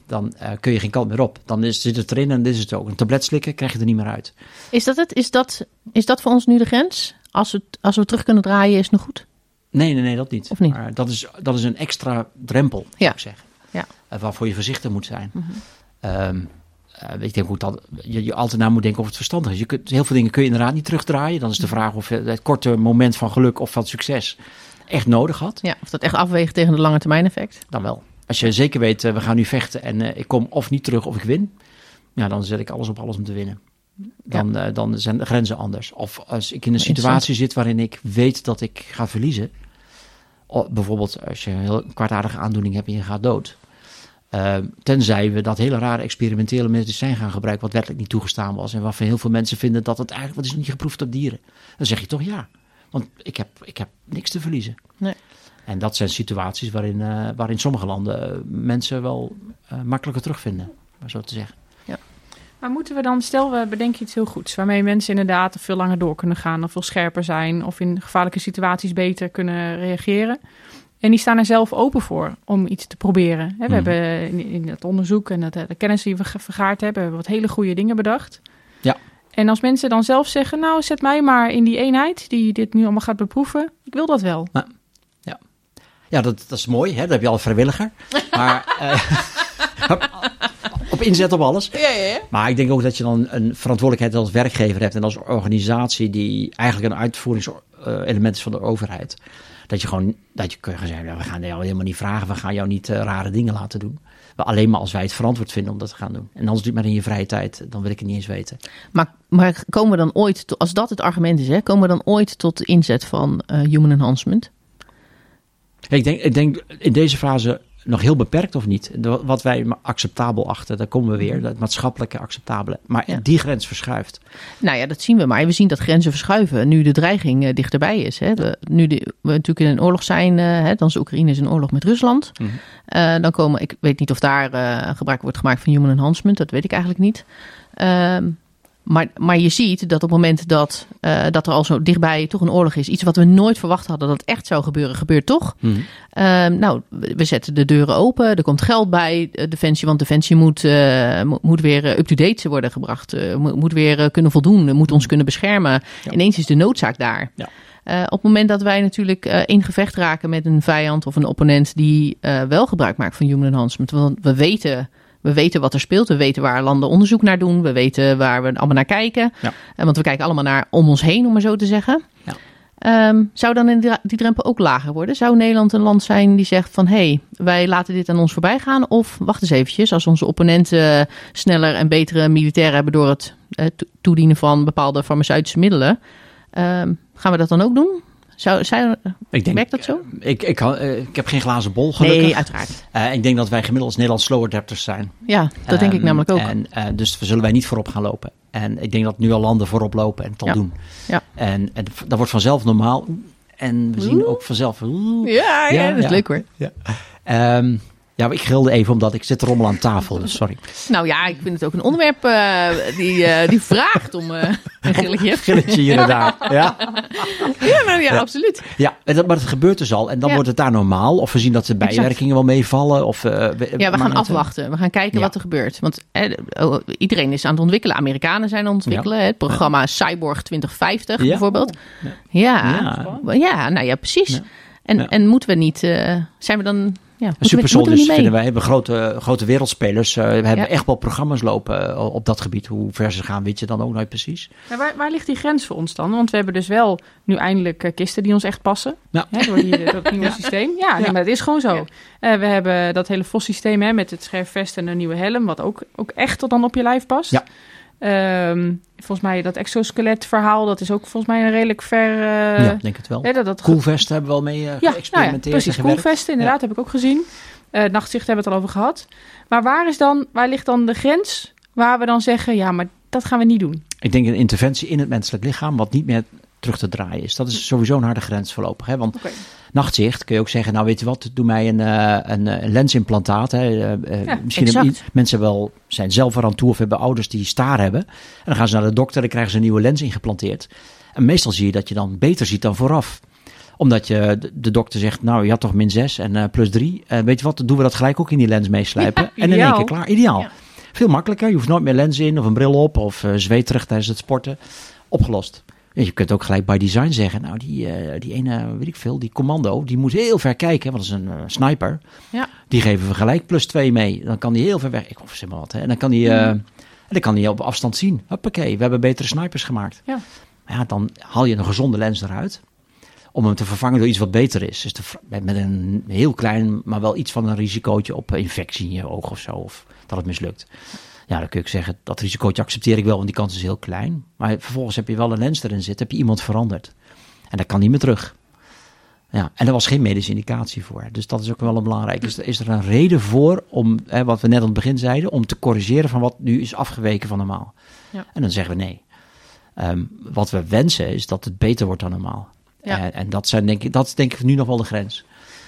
dan kun je geen kant meer op. Dan is, zit het erin en dit is het ook. Een tablet slikken krijg je er niet meer uit. Is dat het? Is dat, is dat voor ons nu de grens? Als we, als we terug kunnen draaien, is het nog goed? Nee, nee, nee, dat niet. Of niet? Maar dat is, dat is een extra drempel, Ja. zou ik zeggen. Eh, waarvoor je voorzichtig moet zijn. Mhm. Ehm, eh, ik denk ook dat je, je altijd na moet denken of het verstandig is. Je kunt, heel veel dingen kun je inderdaad niet terugdraaien. Dan is de vraag of je het korte moment van geluk of van succes echt nodig had. Ja, of dat echt afweegt tegen de lange termijn effect? Dan wel. Als je zeker weet, eh, we gaan nu vechten en ik kom of niet terug of ik win. Ja, dan zet ik alles op alles om te winnen. Dan, dan zijn de grenzen anders. Of als ik in een situatie zit waarin ik weet dat ik ga verliezen. Bijvoorbeeld als je een heel kwaadaardige aandoening hebt en je gaat dood. Eh, tenzij we dat hele rare experimentele medicijn gaan gebruiken, wat wettelijk niet toegestaan was. En waarvan heel veel mensen vinden dat het eigenlijk, wat is niet geproefd op dieren. Dan zeg je toch ja. Want ik heb, ik heb niks te verliezen. Nee. En dat zijn situaties waarin, eh, waarin sommige landen eh, mensen wel eh, makkelijker terugvinden, maar zo te zeggen. Maar moeten we dan, stel we bedenken iets heel goeds, waarmee mensen inderdaad veel langer door kunnen gaan, of veel scherper zijn, of in gevaarlijke situaties beter kunnen reageren. En die staan er zelf open voor om iets te proberen. Hè, we Mhm. hebben in, het onderzoek en dat, de kennis die we vergaard hebben, hebben we wat hele goede dingen bedacht. Ja. En als mensen dan zelf zeggen, nou zet mij maar in die eenheid die dit nu allemaal gaat beproeven, ik wil dat wel. Ja, dat, dat is mooi, hè? dan heb je al een vrijwilliger. Maar eh, op inzet op alles. Ja, ja, ja. Maar ik denk ook dat je dan een verantwoordelijkheid als werkgever hebt en als organisatie die eigenlijk een uitvoeringselement is van de overheid. Dat je gewoon, dat je gaan zeggen, ja, we gaan jou helemaal niet vragen, we gaan jou niet eh, rare dingen laten doen. Maar alleen maar als wij het verantwoord vinden om dat te gaan doen. En anders doe maar in je vrije tijd, dan wil ik het niet eens weten. Maar, maar komen we dan ooit, to- als dat het argument is, hè, komen we dan ooit tot de inzet van eh, human enhancement? Ik denk, ik denk in deze fase nog heel beperkt of niet? Wat wij acceptabel achten, daar komen we weer. Het maatschappelijke acceptabele. Maar Ja. die grens verschuift. Nou ja, dat zien we maar. We zien dat grenzen verschuiven nu de dreiging eh, dichterbij is. Hè. Nu de- we natuurlijk in een oorlog zijn, eh, hè, dan is Oekraïne is in oorlog met Rusland. Mhm. Eh, dan komen, ik weet niet of daar gebruik wordt gemaakt van human enhancement, dat weet ik eigenlijk niet. Ehm, maar, maar je ziet dat op het moment dat, eh, dat er al zo dichtbij toch een oorlog is, iets wat we nooit verwacht hadden dat echt zou gebeuren, gebeurt toch. Mhm. Ehm, nou, we zetten de deuren open. Er komt geld bij eh, Defensie, want Defensie moet, eh, mo- moet weer up-to-date worden gebracht. mo- moet weer kunnen voldoen, moet ons kunnen beschermen. Ja. Ineens is de noodzaak daar. Ja. Op het moment dat wij natuurlijk in gevecht raken met een vijand of een opponent die wel gebruik maakt van human enhancement. Want we weten, we weten wat er speelt. We weten waar landen onderzoek naar doen. We weten waar we allemaal naar kijken. Ja. Eh, want we kijken allemaal naar om ons heen, om maar zo te zeggen. Ja. Ehm, zou dan in die drempel ook lager worden? Zou Nederland een land zijn die zegt van... hé, hey, wij laten dit aan ons voorbij gaan? Of wacht eens eventjes, als onze opponenten sneller en betere militairen hebben... door het eh, to- toedienen van bepaalde farmaceutische middelen... ehm, gaan we dat dan ook doen? Zou, zou, Ik denk, werkt dat zo? Ik, ik, eh, ik heb geen glazen bol, gelukkig. Nee, uiteraard. Eh, ik denk dat wij gemiddeld als Nederland slow adapters zijn. Ja, dat denk ik Ehm, namelijk ook. En, eh, dus zullen wij niet voorop gaan lopen. En ik denk dat nu al landen voorop lopen en het al Ja. doen. Ja. En, en dat wordt vanzelf normaal. En we zien ook vanzelf... oeh. ja, ja, Ja, dat is ja. leuk hoor. Ehm, ja, maar ik gilde even omdat ik zit te rommelen aan tafel. Dus sorry. Nou ja, ik vind het ook een onderwerp eh, die, eh, die vraagt om eh, een gilletje. Gilletje hier en daar. Ja, Ja, nou ja, absoluut. ja dat, maar het gebeurt dus al. En dan Ja. wordt het daar normaal. Of we zien dat de bijwerkingen wel meevallen. Of, Ja, we maar gaan het- afwachten. We gaan kijken wat er gebeurt. Want eh, oh, iedereen is aan het ontwikkelen. Amerikanen zijn aan het ontwikkelen. Het programma Cyborg 2050 Ja. bijvoorbeeld. Ja. Ja. Nou ja, precies. En, en moeten we niet... zijn we dan... Ja, Super vinden wij hebben grote, grote wereldspelers. Eh, we hebben Ja. echt wel programma's lopen eh, op dat gebied. Hoe ver ze gaan, weet je dan ook nooit precies. Maar waar, waar ligt die grens voor ons dan? Want we hebben dus wel nu eindelijk eh, kisten die ons echt passen. Ja. Hè, door, die, door het nieuwe systeem. Ja, nee, maar dat is gewoon zo. We hebben dat hele VOS-systeem hè, met het scherp vest en een nieuwe helm. Wat ook, ook echt tot dan op je lijf past. Ja. Ehm, volgens mij dat exoskelet verhaal. Dat is ook volgens mij een redelijk ver... eh, ja, denk het wel. hè, dat, dat hebben we wel mee eh, ja, nou ja, precies. Koelvesten, inderdaad, heb ik ook gezien. Eh nachtzicht hebben we het al over gehad. Maar waar, is dan, waar ligt dan de grens waar we dan zeggen... ja, maar dat gaan we niet doen? Ik denk een interventie in het menselijk lichaam wat niet meer terug te draaien is. Dat is sowieso een harde grens voorlopig. Hè? Want. Nachtzicht kun je ook zeggen, nou weet je wat, doe mij een, eh, een, eh, een lensimplantaat. Hè? Eh, Ja, misschien hebben mensen wel, zijn zelf eraan toe of hebben ouders die staar hebben. En dan gaan ze naar de dokter en krijgen ze een nieuwe lens ingeplanteerd. En meestal zie je dat je dan beter ziet dan vooraf omdat je de, dokter zegt, nou je had toch min 6 en plus 3. En weet je wat, dan doen we dat gelijk ook in die lens meeslijpen. Ja, en in één keer klaar, ideaal. Ja. Veel makkelijker, je hoeft nooit meer lens in of een bril op of uh, zweterig tijdens het sporten. Opgelost. Je kunt ook gelijk by design zeggen, nou die, eh, die ene, weet ik veel, die commando, die moet heel ver kijken, want dat is een eh, sniper. Ja. Die geven we gelijk plus 2 mee. Dan kan die heel ver weg, ik zeg maar wat. Hè. En dan kan die, eh, en dan kan die op afstand zien. Hoppakee, we hebben betere snipers gemaakt. Ja. Ja, dan haal je een gezonde lens eruit. Om hem te vervangen door iets wat beter is. Dus met een heel klein, maar wel iets van een risicootje op infectie in je oog of zo. Of dat het mislukt. Ja, dan kun je zeggen, dat risicootje accepteer ik wel, want die kans is heel klein. Maar vervolgens heb je wel een lens erin zitten, heb je iemand veranderd. En dat kan niet meer terug. Ja, en er was geen medische indicatie voor. Dus dat is ook wel een belangrijk. Er is er een reden voor om, hè, wat we net aan het begin zeiden, om te corrigeren van wat nu is afgeweken van normaal. Ja. En dan zeggen we nee. Um, wat we wensen is dat het beter wordt dan normaal. Ja. En, en dat, zijn, denk ik, dat is denk ik nu nog wel de grens.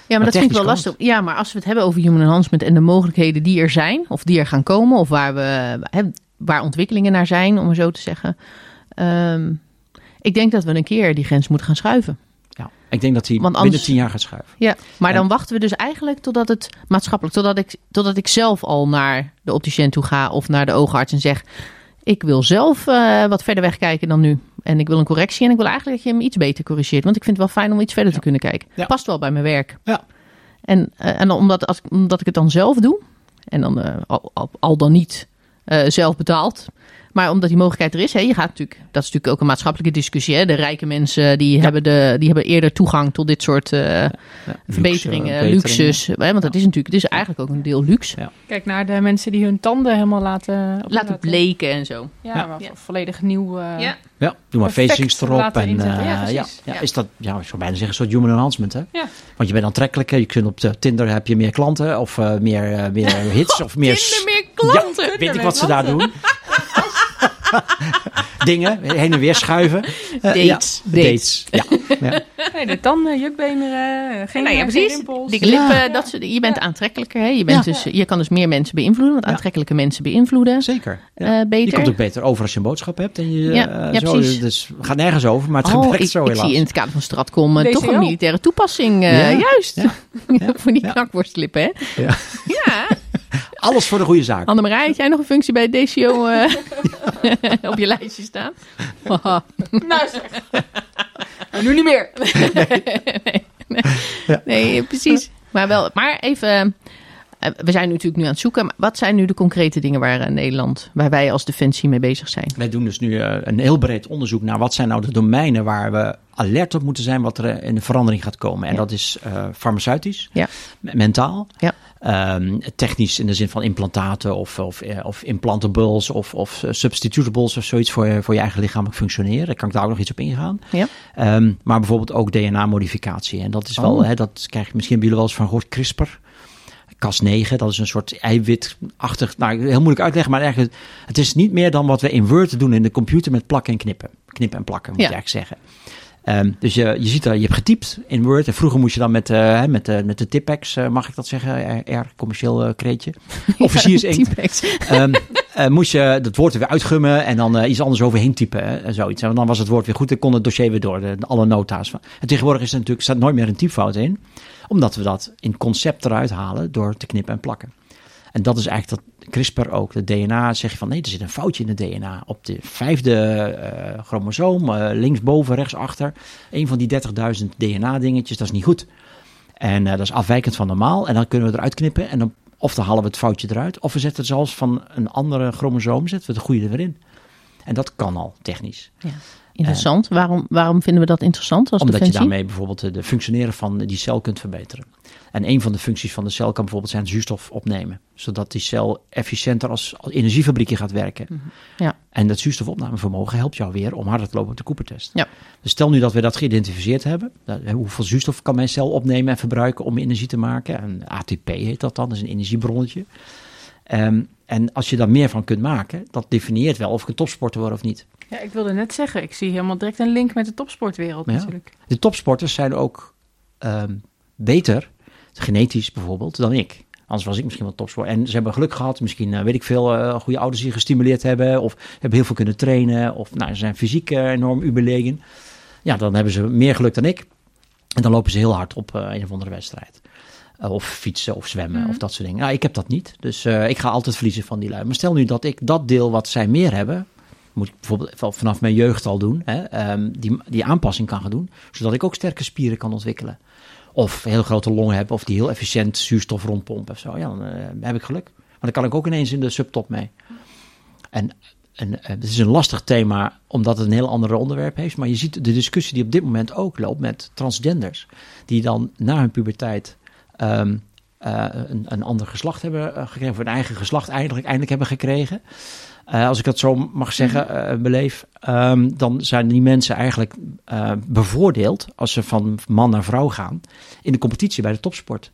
Ja, maar, dat vind ik wel lastig. Ja, maar als we het hebben over human enhancement en de mogelijkheden die er zijn, of die er gaan komen, of waar, we, waar ontwikkelingen naar zijn, om maar zo te zeggen. Ehm, ik denk dat we een keer die grens moeten gaan schuiven. Ja, ik denk dat hij Want binnen anders- tien jaar gaat schuiven. Ja, maar En- dan wachten we dus eigenlijk totdat het maatschappelijk, totdat ik, totdat ik zelf al naar de opticien toe ga of naar de oogarts en zeg: Ik wil zelf eh, wat verder weg kijken dan nu. En ik wil een correctie en ik wil eigenlijk dat je hem iets beter corrigeert. Want ik vind het wel fijn om iets verder te kunnen kijken. Ja. Past wel bij mijn werk. Ja. En, eh, en omdat, als, omdat ik het dan zelf doe, en dan eh, al, al, al dan niet eh, zelf betaalt. Maar omdat die mogelijkheid er is, hè, je gaat natuurlijk, dat is natuurlijk ook een maatschappelijke discussie. Hè? De rijke mensen die, hebben de, die hebben eerder toegang tot dit soort eh, Ja, verbeteringen, luxe, luxes. Hè? Want dat is natuurlijk, het is eigenlijk ook een deel luxe. Ja. Kijk naar de mensen die hun tanden helemaal laten... op Laten bleken en zo. Ja, Ja. maar Ja. volledig nieuw... eh, Ja. Ja, doe maar facings erop. En, eh, Ja, ja, precies. ja, Ja. is dat, ja, ik zou bijna zeggen, een soort human enhancement. Hè? Ja. Want je bent aantrekkelijker. Je kunt op de Tinder heb je meer klanten of eh, meer, eh, meer hits of meer... Tinder meer klanten. Ja, weet ik wat ze daar doen. Dingen, heen en weer schuiven. Eh, Dates. Ja, Dates. dates. Ja. Ja. Nee, de tanden, jukbeenderen, eh, geen, nou ja, geen precies. rimpels. Dikke Ja. lippen, dat soort, je bent Ja. aantrekkelijker. Hè? Je, bent Ja. dus, je kan dus meer mensen beïnvloeden, want Ja. aantrekkelijke mensen beïnvloeden Zeker. Ja. eh, Je beter. komt ook beter over als je een boodschap hebt. En je, Ja, eh, ja, zo, precies. Dus het gaat nergens over, maar het Oh, werkt ik, zo ik helaas. zie in het kader van Stratcom eh, DCO. toch een militaire toepassing. eh, Ja. Juist. Ja. Voor die Ja. knakworstlippen, hè? Ja. Alles voor de goede zaak. Annemarij, had jij nog een functie bij DCO eh, op je lijstje staan? Haha. Nou zeg. Nu niet meer. nee, nee. Ja. Nee, precies. Maar, wel, maar even, eh, we zijn natuurlijk nu aan het zoeken. Maar wat zijn nu de concrete dingen waar eh, Nederland, waar wij als Defensie mee bezig zijn? Wij doen dus nu een heel breed onderzoek naar wat zijn nou de domeinen waar we alert op moeten zijn wat er in de verandering gaat komen. En Ja. dat is eh, farmaceutisch, Ja. me- mentaal, Ja. Ehm, technisch in de zin van implantaten of, of, eh, of implantables of, of eh, substitutables of zoiets voor je, voor je eigen lichamelijk functioneren. Daar kan ik daar ook nog iets op ingaan. Ja. Ehm, maar bijvoorbeeld ook DNA-modificatie. En dat is wel, Oh. hè, dat krijg je misschien jullie wel eens van gehoord, CRISPR. Cas9, dat is een soort eiwitachtig, nou heel moeilijk uitleggen, maar eigenlijk, het is niet meer dan wat we in Word doen in de computer met plakken en knippen. Knippen en plakken, moet Ja. je eigenlijk zeggen. Ehm, dus je, je ziet dat je hebt getypt in Word. En vroeger moest je dan met, eh, met, de met de Tipex, eh, mag ik dat zeggen? R, commercieel eh, kreetje. Officiersinkt. Typex. Ehm, eh, moest je het woord er weer uitgummen en dan eh, iets anders overheen typen. Hè, en zoiets. En dan was het woord weer goed en kon het dossier weer door. De, alle nota's. van. En tegenwoordig is er natuurlijk, staat nooit meer een typfout in. Omdat we dat in concept eruit halen door te knippen en plakken. En dat is eigenlijk dat CRISPR ook. De DNA zeg je van nee, er zit een foutje in het DNA. Op de vijfde eh, chromosoom, eh, linksboven, rechtsachter. Een van die 30.000 DNA-dingetjes, dat is niet goed. En eh, dat is afwijkend van normaal. En dan kunnen we eruit knippen. En dan, of dan halen we het foutje eruit. Of we zetten het zelfs van een andere chromosoom, zetten we het goede er weer in. En dat kan al technisch. Interessant. waarom, waarom vinden we dat interessant als Omdat je daarmee bijvoorbeeld de, functioneren van die cel kunt verbeteren. En een van de functies van de cel kan bijvoorbeeld zijn zuurstof opnemen. Zodat die cel efficiënter als, als energiefabriekje gaat werken. Mhm. Ja. En dat zuurstofopnamevermogen helpt jou weer om harder te lopen op de Cooper-test. Ja. Dus stel nu dat we dat geïdentificeerd hebben. hoeveel zuurstof kan mijn cel opnemen en verbruiken om energie te maken? En ATP heet dat dan, dat is een energiebronnetje. Ehm, en als je daar meer van kunt maken, dat definieert wel of ik een topsporter word of niet. Ja, ik wilde net zeggen, ik zie helemaal direct een link met de topsportwereld Ja. natuurlijk. De topsporters zijn ook ehm, beter, genetisch bijvoorbeeld, dan ik. Anders was ik misschien wel topsporter. En ze hebben geluk gehad, misschien eh, weet ik veel, eh, goede ouders die gestimuleerd hebben. Of hebben heel veel kunnen trainen. Of nou, ze zijn fysiek eh, enorm überlegen. Ja, dan hebben ze meer geluk dan ik. En dan lopen ze heel hard op eh, een of andere wedstrijd. Eh, of fietsen of zwemmen Mhm. of dat soort dingen. Nou, ik heb dat niet. Dus eh, ik ga altijd verliezen van die lui. Maar stel nu dat ik dat deel wat zij meer hebben, moet ik bijvoorbeeld vanaf mijn jeugd al doen, hè, ehm, die, die aanpassing kan gaan doen, zodat ik ook sterke spieren kan ontwikkelen. Of heel grote longen heb, of die heel efficiënt zuurstof rondpompen of zo. Ja, dan eh, heb ik geluk. Maar dan kan ik ook ineens in de subtop mee. En, en het is een lastig thema, omdat het een heel ander onderwerp heeft. Maar je ziet de discussie die op dit moment ook loopt met transgenders. Die dan na hun puberteit ehm, eh, een, een ander geslacht hebben eh, gekregen. Of een eigen geslacht eindelijk, eindelijk hebben gekregen. Eh, als ik dat zo mag zeggen, eh, beleef. ehm, dan zijn die mensen eigenlijk bevoordeeld als ze van man naar vrouw gaan. In de competitie bij de topsport.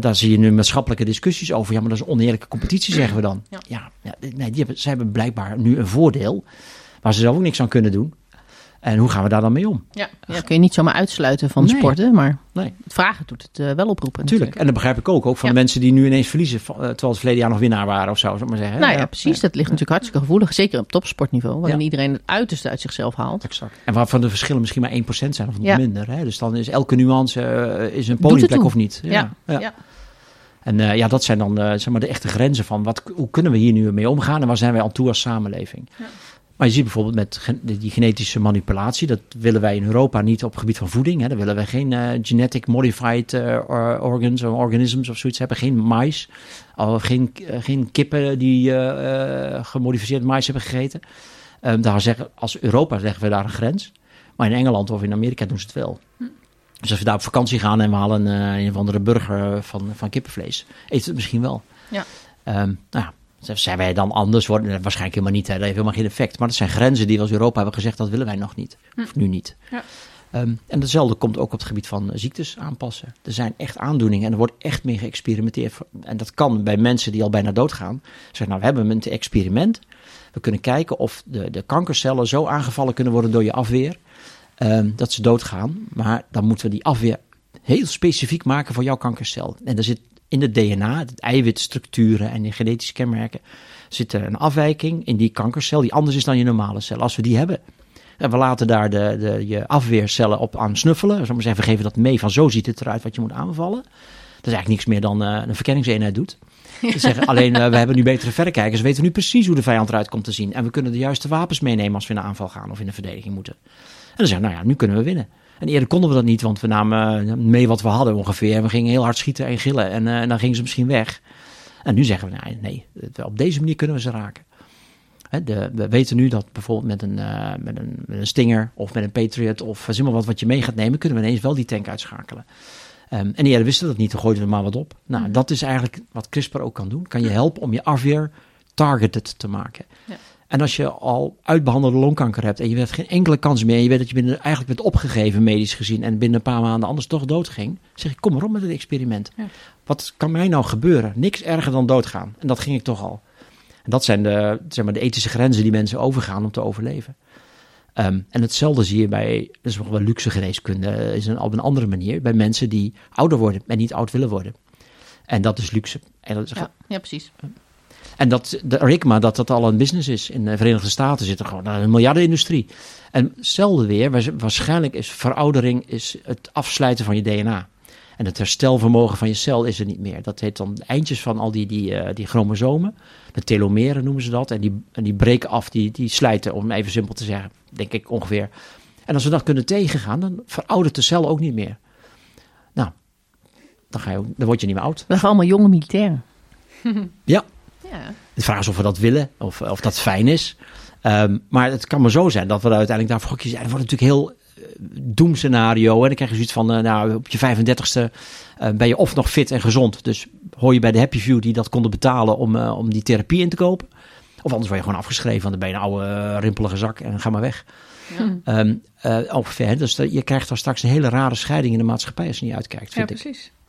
Daar, zie je nu maatschappelijke discussies over. Ja, maar dat is een oneerlijke competitie, zeggen we dan. Ja. Ja, ja, nee, die hebben, zij hebben blijkbaar nu een voordeel. Waar ze zelf ook niks aan kunnen doen. En hoe gaan we daar dan mee om? Ja, ja, kun je niet zomaar uitsluiten van Nee. sporten, maar Nee. het vragen doet het eh, wel oproepen. Natuurlijk. En dat begrijp ik ook. Ook van Ja. de mensen die nu ineens verliezen. eh, Terwijl ze verleden jaar nog winnaar waren of zo. Zou ik maar zeggen. Nou ja, precies. Dat ligt natuurlijk hartstikke gevoelig. Zeker op topsportniveau, waarin Ja. iedereen het uiterste uit zichzelf haalt. Exact. En waarvan de verschillen misschien maar 1% zijn of nog Ja. minder. Hè? Dus dan is elke nuance eh, is een podiumplek of niet. Ja, ja. ja. En eh, ja, dat zijn dan eh, zeg maar de echte grenzen van wat, hoe kunnen we hier nu mee omgaan en waar zijn wij aan toe als samenleving. Maar je ziet bijvoorbeeld met die genetische manipulatie, dat willen wij in Europa niet op het gebied van voeding. Hè. Daar willen wij geen eh, genetic modified eh, or- organs of organisms of zoiets hebben. Geen mais, of geen, eh, geen kippen die eh, eh, gemodificeerd mais hebben gegeten. Ehm, daar zeggen, als Europa zeggen we daar een grens. Maar in Engeland of in Amerika doen ze het wel. Dus als we daar op vakantie gaan en we halen eh, een of andere burger van, van kippenvlees, eten we het misschien wel. Ja. Ehm, nou ja, zijn wij dan anders? Worden, waarschijnlijk helemaal niet. Hè. Dat heeft helemaal geen effect. Maar dat zijn grenzen die we als Europa hebben gezegd, dat willen wij nog niet. Of nu niet. Ja. Ehm, en hetzelfde komt ook op het gebied van ziektes aanpassen. Er zijn echt aandoeningen en er wordt echt mee geëxperimenteerd. En dat kan bij mensen die al bijna doodgaan. Zeggen, nou, we hebben een experiment. We kunnen kijken of de, de kankercellen zo aangevallen kunnen worden door je afweer. ehm, dat ze doodgaan. Maar dan moeten we die afweer heel specifiek maken voor jouw kankercel. En er zit in het DNA, het eiwitstructuren en de genetische kenmerken, zit er een afwijking in die kankercel die anders is dan je normale cel. Als we die hebben, en we laten daar de, de, je afweercellen op aan snuffelen, maar zeggen, we geven dat mee van zo ziet het eruit wat je moet aanvallen. Dat is eigenlijk niks meer dan eh, een verkenningseenheid doet. Ze zeggen alleen, eh, we hebben nu betere verrekijkers, we weten nu precies hoe de vijand eruit komt te zien. En we kunnen de juiste wapens meenemen als we in de aanval gaan of in de verdediging moeten. En dan zeggen we, nou ja, nu kunnen we winnen. En eerder konden we dat niet, want we namen eh, mee wat we hadden ongeveer. En we gingen heel hard schieten en gillen en, eh, en dan gingen ze misschien weg. En nu zeggen we, nee, nee, op deze manier kunnen we ze raken. Hè, de, we weten nu dat bijvoorbeeld met een, eh, met, een, met een Stinger of met een Patriot of zeg maar wat wat je mee gaat nemen, kunnen we ineens wel die tank uitschakelen. Ehm, en eerder wisten dat niet, dan gooiden we er maar wat op. Nou, dat is eigenlijk wat CRISPR ook kan doen. Kan je helpen om je afweer targeted te maken. Ja. En als je al uitbehandelde longkanker hebt en je hebt geen enkele kans meer, en je weet dat je binnen, eigenlijk bent opgegeven medisch gezien en binnen een paar maanden anders toch doodging, zeg ik kom maar op met het experiment. Ja. Wat kan mij nou gebeuren? Niks erger dan doodgaan. En dat ging ik toch al. En dat zijn de, zeg maar, de ethische grenzen die mensen overgaan om te overleven. Ehm, en hetzelfde zie je bij, dat is nog wel luxe geneeskunde, is een, op een andere manier, bij mensen die ouder worden en niet oud willen worden. En dat is luxe. En dat is Ja, ja precies. En dat de RICMA, dat dat al een business is. In de Verenigde Staten zit er gewoon een miljardenindustrie. En hetzelfde weer, wa- waarschijnlijk is veroudering is het afsluiten van je DNA. En het herstelvermogen van je cel is er niet meer. Dat heet dan de eindjes van al die, die, eh, die chromosomen. De telomeren noemen ze dat. En die, en die breken af, die, die slijten, om even simpel te zeggen. Denk ik ongeveer. En als we dat kunnen tegengaan, dan veroudert de cel ook niet meer. Nou, dan, ga je, dan word je niet meer oud. We zijn allemaal jonge militairen. Ja. Ja. De vraag is of we dat willen, of, of dat fijn is. Ehm, maar het kan maar zo zijn dat we er uiteindelijk daarvoor kiezen. En het wordt natuurlijk heel eh, doemscenario. En dan krijg je zoiets van, eh, nou, op je 35ste eh, ben je of nog fit en gezond. Dus hoor je bij de Happy View die dat konden betalen om, om die therapie in te kopen. Of anders word je gewoon afgeschreven, want dan ben je een oude rimpelige zak en ga maar weg. Ja. Ehm, eh, ongeveer, dus je krijgt dan straks een hele rare scheiding in de maatschappij als je niet uitkijkt, Ja, vind ik. precies. Eh,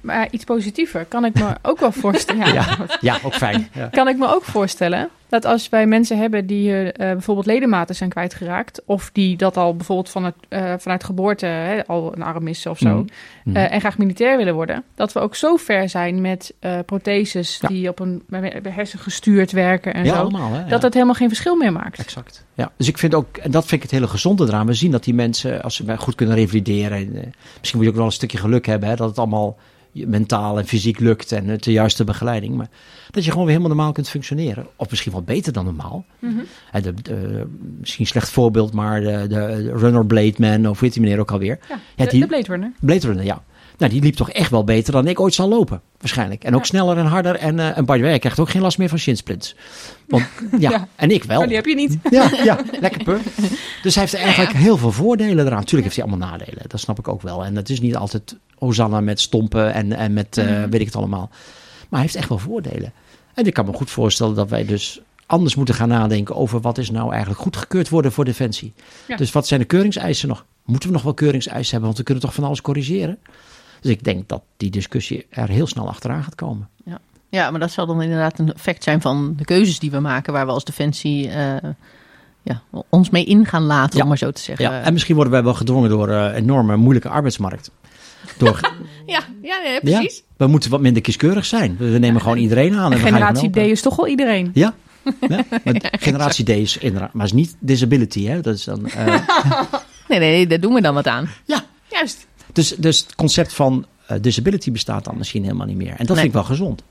maar iets positiever kan ik me ook wel voorstellen. Ja. Ja, ook fijn. Kan ik me ook voorstellen dat als wij mensen hebben die eh, bijvoorbeeld ledematen zijn kwijtgeraakt, of die dat al bijvoorbeeld van het, eh, vanuit geboorte hè, al een arm is of zo, Mhm. Mhm. en graag militair willen worden, dat we ook zo ver zijn met protheses Ja. die op een hersen gestuurd werken en ja, zo, allemaal. Hè? Dat het helemaal geen verschil meer maakt. Exact. Ja, dus ik vind ook, en dat vind ik het hele gezonde eraan. We zien dat die mensen, als ze goed kunnen revalideren, en, misschien moet je ook wel een stukje geluk hebben, hè, dat het allemaal mentaal en fysiek lukt en het de juiste begeleiding. Maar dat je gewoon weer helemaal normaal kunt functioneren. Of misschien wel beter dan normaal. Mhm. De, de- misschien een slecht voorbeeld, maar de, de Runner Blade Man, of weet die meneer ook alweer. Ja, Ja, de, die- de Blade Runner. Blade Runner, ja. Nou, die liep toch echt wel beter dan ik ooit zal lopen, waarschijnlijk. En ook Ja. sneller en harder. En, eh en hij krijgt ook geen last meer van shinsplints. Want, ja, Ja. en ik wel. Oh, die heb je niet. Ja, ja, lekker pur. Dus hij heeft eigenlijk heel veel voordelen eraan. Tuurlijk heeft hij allemaal nadelen, dat snap ik ook wel. En het is niet altijd Hosanna met stompen en, en met eh, Mhm. weet ik het allemaal. Maar hij heeft echt wel voordelen. En ik kan me goed voorstellen dat wij dus anders moeten gaan nadenken over wat is nou eigenlijk goedgekeurd worden voor Defensie. Ja. Dus wat zijn de keuringseisen nog? Moeten we nog wel keuringseisen hebben? Want we kunnen toch van alles corrigeren? Dus ik denk dat die discussie er heel snel achteraan gaat komen. ja, maar dat zal dan inderdaad een effect zijn van de keuzes die we maken, waar we als Defensie eh, ja, ons mee in gaan laten, Ja. om maar zo te zeggen. Ja, en misschien worden wij wel gedwongen door een enorme moeilijke arbeidsmarkt. Door, ja, ja, nee, Ja. precies. We moeten wat minder kieskeurig zijn. We nemen gewoon iedereen aan. En we gaan Generatie D is toch wel iedereen. Ja. ja. maar generatie D is inderdaad, maar is niet disability, hè? Dat is dan. eh, Nee, nee, daar doen we dan wat aan. ja. Juist. Dus, dus het concept van eh, disability bestaat dan misschien helemaal niet meer. En dat Nee. vind ik wel gezond.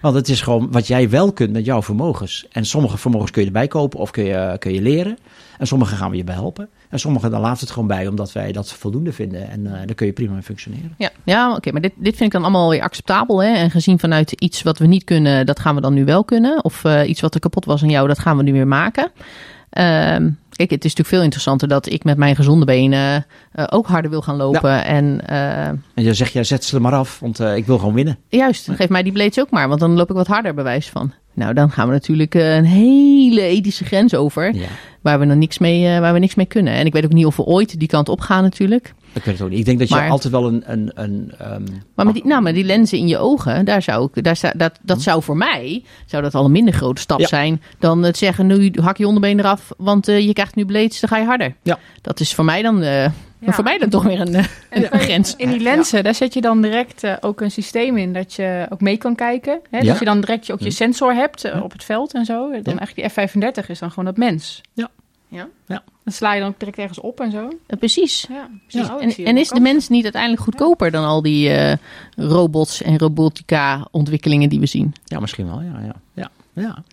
Want het is gewoon wat jij wel kunt met jouw vermogens. En sommige vermogens kun je erbij kopen of kun je, kun je leren. En sommige gaan we je bij helpen. En sommige dan laat het gewoon bij omdat wij dat voldoende vinden. En uh, daar kun je prima mee functioneren. Ja, ja oké. maar dit, dit vind ik dan allemaal weer acceptabel. Hè? En gezien vanuit iets wat we niet kunnen, dat gaan we dan nu wel kunnen. Of uh, iets wat er kapot was aan jou, dat gaan we nu weer maken. Ehm, kijk, het is natuurlijk veel interessanter dat ik met mijn gezonde benen uh, ook harder wil gaan lopen. Ja. En, uh, en je zegt, jij zet ze er maar af, want uh, ik wil gewoon winnen. Juist, geef mij die blades ook maar, want dan loop ik wat harder bewijs van. Nou, dan gaan we natuurlijk een hele ethische grens over, Ja. waar we nog niks mee, waar we niks mee kunnen. En ik weet ook niet of we ooit die kant op gaan natuurlijk. Ik weet het ook niet. Ik denk dat je Maar- altijd wel een... een, een um, Maar met die, nou, maar die lenzen in je ogen, daar zou ik, daar, dat, dat zou voor mij zou dat al een minder grote stap Ja. zijn dan het zeggen, nu hak je onderbeen eraf, want eh, je krijgt nu blades, dan ga je harder. Ja. Dat is voor mij dan, eh, maar voor mij dan toch weer een, eh, En een grens. In die lenzen, daar zet je dan direct ook een systeem in dat je ook mee kan kijken. Hè? Ja. Dat je dan direct je, ook je Ja. sensor hebt Ja. op het veld en zo. Dan Ja. eigenlijk die F35 is dan gewoon dat mens. Ja. Ja. Ja. Dan sla je dan ook direct ergens op en zo. Eh, precies. Ja, precies. Ja. Oh, En, is de mens niet uiteindelijk goedkoper dan al die eh, robots en robotica ontwikkelingen die we zien? Ja, misschien wel. Ja, ja, ja. ja.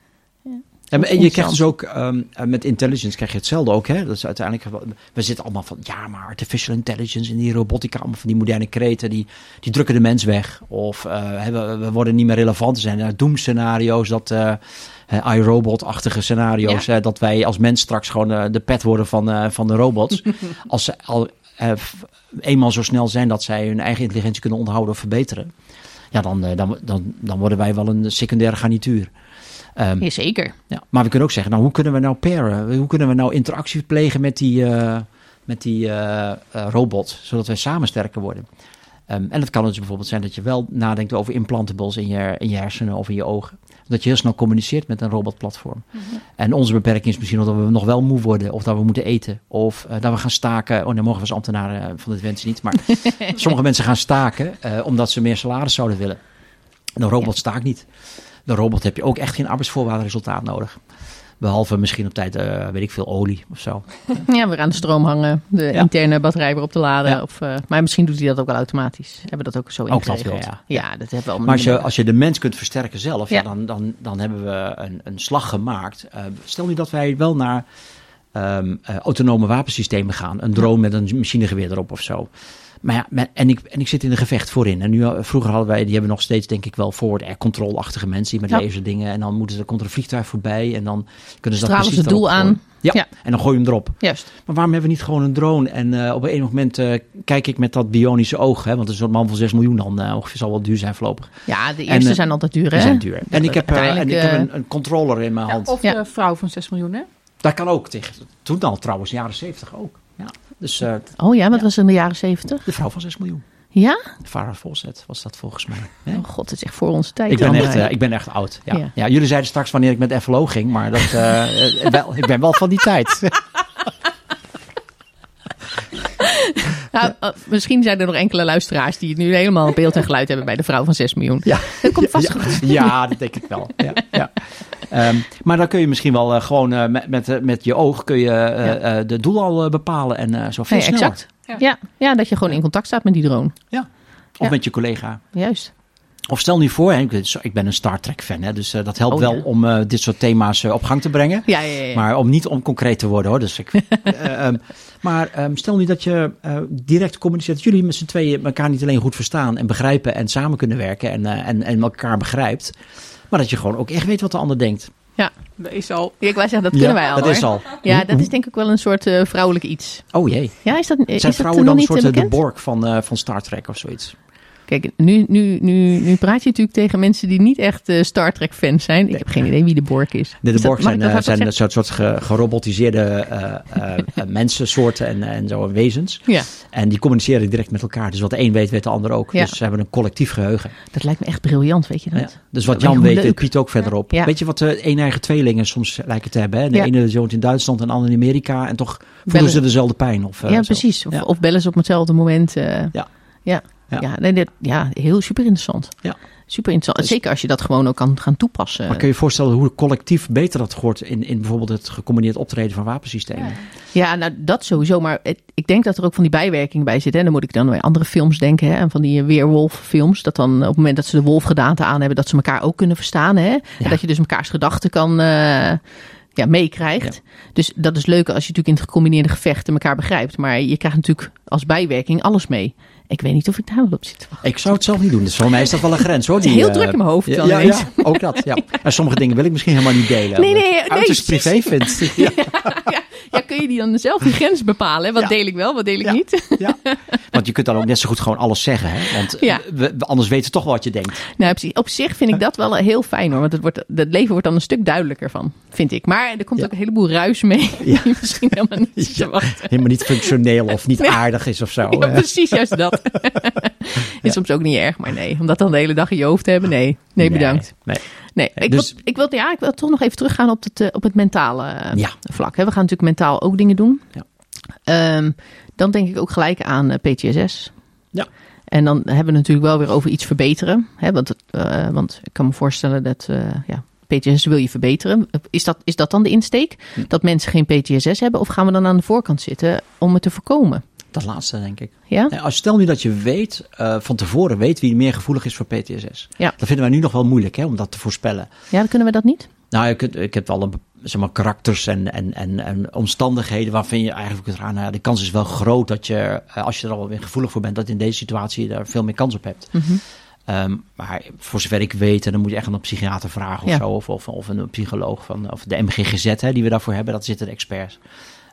En, en je krijgt dus ook ehm, eh, met intelligence krijg je hetzelfde ook. Hè? Dat is uiteindelijk, we zitten allemaal van ja, maar artificial intelligence en die robotica, allemaal van die moderne kreten, die, die drukken de mens weg. Of eh, we, we worden niet meer relevant. Er zijn uh, doemscenario's, dat eh, eh, iRobot-achtige scenario's, hè, dat wij als mens straks gewoon eh, de pet worden van, eh, van de robots. als ze al eh, eenmaal zo snel zijn dat zij hun eigen intelligentie kunnen onderhouden of verbeteren. Ja, dan, eh, dan, dan, dan worden wij wel een secundaire garnituur. Ehm, Jazeker. ja, maar we kunnen ook zeggen, nou, hoe kunnen we nou pairen? Hoe kunnen we nou interactie plegen met die, eh, met die eh, eh, robot, zodat wij samen sterker worden? Ehm, en het kan dus bijvoorbeeld zijn dat je wel nadenkt over implantables in je, in je hersenen of in je ogen. Dat je heel snel communiceert met een robotplatform. En onze beperking is misschien dat we nog wel moe worden, of dat we moeten eten, of dat we gaan staken. Oh, dan mogen we als ambtenaren van dit wensen niet. Maar sommige mensen gaan staken omdat ze meer salaris zouden willen. Een robot staakt niet. De robot heb je ook echt geen arbeidsvoorwaardenresultaat nodig. Behalve misschien op tijd, eh, weet ik veel, olie of zo. Ja, weer aan de stroom hangen, de Ja. interne batterij weer op te laden. Ja. Of, eh, maar misschien doet hij dat ook wel automatisch. Hebben we dat ook zo Ook dat ingeregeld? ja. ja. dat hebben we allemaal Maar als je, als je de mens kunt versterken zelf, ja. Dan, dan, dan hebben we een, een slag gemaakt. Eh, stel nu dat wij wel naar ehm, eh, autonome wapensystemen gaan. Een drone met een machinegeweer erop of zo. Maar ja, en ik, en ik zit in de gevecht voorin. En nu, eh, vroeger hadden wij, die hebben nog steeds denk ik wel forward air control-achtige mensen die met Ja. laserdingen. En dan moeten ze, komt er een vliegtuig voorbij en dan kunnen ze dat precies het doel aan. Ja, Ja. en dan gooi je hem erop. Juist. Maar waarom hebben we niet gewoon een drone? En eh, op een moment eh, kijk ik met dat bionische oog. Hè, want een man van 6 miljoen dan eh, ongeveer zal wel duur zijn voorlopig. Ja, de eerste zijn altijd duur, hè? Die zijn duur. En ik heb, en ik heb een, een controller in mijn Ja, hand. of Ja. de vrouw van 6 miljoen, hè? Dat kan ook tegen. Toen al trouwens, jaren 70 ook. Ja. Dus eh, Oh ja, wat Ja. was in de jaren zeventig? de vrouw van 6 miljoen. Ja? Farah Fawcett was dat volgens mij. hè? Oh god, het is echt voor onze tijd. Ik ben, echt, eh, ik ben echt oud. Ja. Ja. Ja. jullie zeiden straks wanneer ik met FLO ging, maar dat, eh, wel, ik ben wel van die tijd. Nou, eh, misschien zijn er nog enkele luisteraars die nu helemaal beeld en geluid hebben bij de vrouw van 6 miljoen. Ja. Dat komt vast ja, goed. Ja, dat denk ik wel. Ja, ja. Ehm, maar dan kun je misschien wel eh, gewoon eh, met, met, eh, met je oog kun je eh, Ja. eh, de doel al bepalen en eh, zo veel Nee, sneller. exact. Ja. Ja. Ja, dat je gewoon in contact staat met die drone. Of Ja. met je collega. Juist. Of stel nu voor, ik, ben een Star Trek fan, hè, dus eh, dat helpt Oh, wel ja. om eh, dit soort thema's eh, op gang te brengen. Ja, ja, ja. Maar om niet om concreet te worden hoor. Dus ik, eh, ehm, maar ehm, stel nu dat je eh, direct communiceert. Dat jullie met z'n tweeën elkaar niet alleen goed verstaan en begrijpen en samen kunnen werken en, eh, en, en elkaar begrijpt. Maar dat je gewoon ook echt weet wat de ander denkt. Dat is al... Ja, ik wou zeggen, dat kunnen wij al. Dat hoor. is al. Ja, dat is denk ik wel een soort eh, vrouwelijk iets. Oh jee. Ja, is dat, is Zijn dat vrouwen dan een soort eh, eh, de? Borg van, van Star Trek of zoiets? Kijk, nu, nu, nu, nu praat je natuurlijk tegen mensen die niet echt eh, Star Trek fans zijn. Ik heb geen idee wie de Borg is. De, Borg zijn, dat eh, zijn een soort, soort ge- gerobotiseerde eh, mensensoorten en, en zo wezens. Ja, En die communiceren direct met elkaar. Dus wat de een weet, weet de ander ook. Ja. Dus ze hebben een collectief geheugen. dat lijkt me echt briljant, weet je dat? Ja. Dus wat Ja, Jan weet, weet Piet ook verderop. Ja. Weet je wat de een eigen tweelingen soms lijken te hebben? Hè? De ene woont in Duitsland en de andere in Amerika. En toch voelen Bellen- ze dezelfde pijn. Of, ja, precies. Of, of bellen ze op hetzelfde moment. Ja. Ja, Ja. ja. nee, dit- ja heel super interessant. Ja. super interessant. Dus- Zeker als je dat gewoon ook kan gaan toepassen. Maar kun je je voorstellen hoe collectief beter dat wordt in, in bijvoorbeeld het gecombineerd optreden van wapensystemen? Ja, nou dat sowieso. Maar het- ik denk dat er ook van die bijwerkingen bij zitten. En dan moet ik dan bij andere films denken. Hè, en van die weerwolffilms. Dat dan op het moment dat ze de wolfgedaante aan hebben, dat ze elkaar ook kunnen verstaan. Hè? En dat je dus mekaars gedachten kan eh, ja, meekrijgt. Dus dat is leuk als je natuurlijk in het gecombineerde gevechten elkaar begrijpt. Maar je krijgt natuurlijk als bijwerking alles mee. Ik weet niet of ik daar wel op zit te wachten. Ik zou het zelf niet doen. Dus voor mij is dat wel een grens hoor. Het die, heel eh, druk in mijn hoofd Ja, ja, ook dat. Ja. En sommige dingen wil ik misschien helemaal niet delen. Nee, nee, precies. privé vind. Ja, ja, ja, kun je die dan zelf die grens bepalen? hè? Wat Ja. deel ik wel, wat deel ik Ja. niet? ja. Want je kunt dan ook net zo goed gewoon alles zeggen. Hè? Want Ja. we, we- anders weten we toch wel wat je denkt. Nou, op zich vind ik dat wel heel fijn hoor. Want het, wordt, het leven wordt dan een stuk duidelijker van, vind ik. Maar er komt Ja. ook een heleboel ruis mee. Ja. Die misschien helemaal niet. Helemaal niet functioneel of niet aardig is of zo. Ja, precies, juist dat. Is soms ook niet erg, maar nee. Om dat dan de hele dag in je hoofd te hebben, nee. Nee, bedankt. Nee. Nee, ik, dus- wil, ik, wil, ja, ik wil toch nog even teruggaan op het, eh, op het mentale eh, Ja. vlak. We gaan natuurlijk mentaal ook dingen doen. Ja. Ehm, dan denk ik ook gelijk aan eh, PTSS. Ja. En dan hebben we natuurlijk wel weer over iets verbeteren. Hè, want, want ik kan me voorstellen dat ja, PTSS wil je verbeteren. Is dat, is dat dan de insteek? Hm. Dat mensen geen PTSS hebben? Of gaan we dan aan de voorkant zitten om het te voorkomen? Dat laatste, denk ik. Ja? Nee, als stel nu dat je weet, eh, van tevoren weet wie meer gevoelig is voor PTSS. Ja. Dat vinden wij nu nog wel moeilijk hè, om dat te voorspellen. Ja, dan kunnen we dat niet? Nou, ik, ik heb wel een, zeg maar, karakters en, en, en, en omstandigheden waarvan je eigenlijk kunt gaan. Nou ja, de kans is wel groot dat je, eh, als je er al weer gevoelig voor bent, dat in deze situatie je daar veel meer kans op hebt. Mhm. Ehm, maar voor zover ik weet, en dan moet je echt aan een psychiater vragen of Ja. zo. Of, of, of een psycholoog van of de MGGZ hè, die we daarvoor hebben. Dat zitten de experts.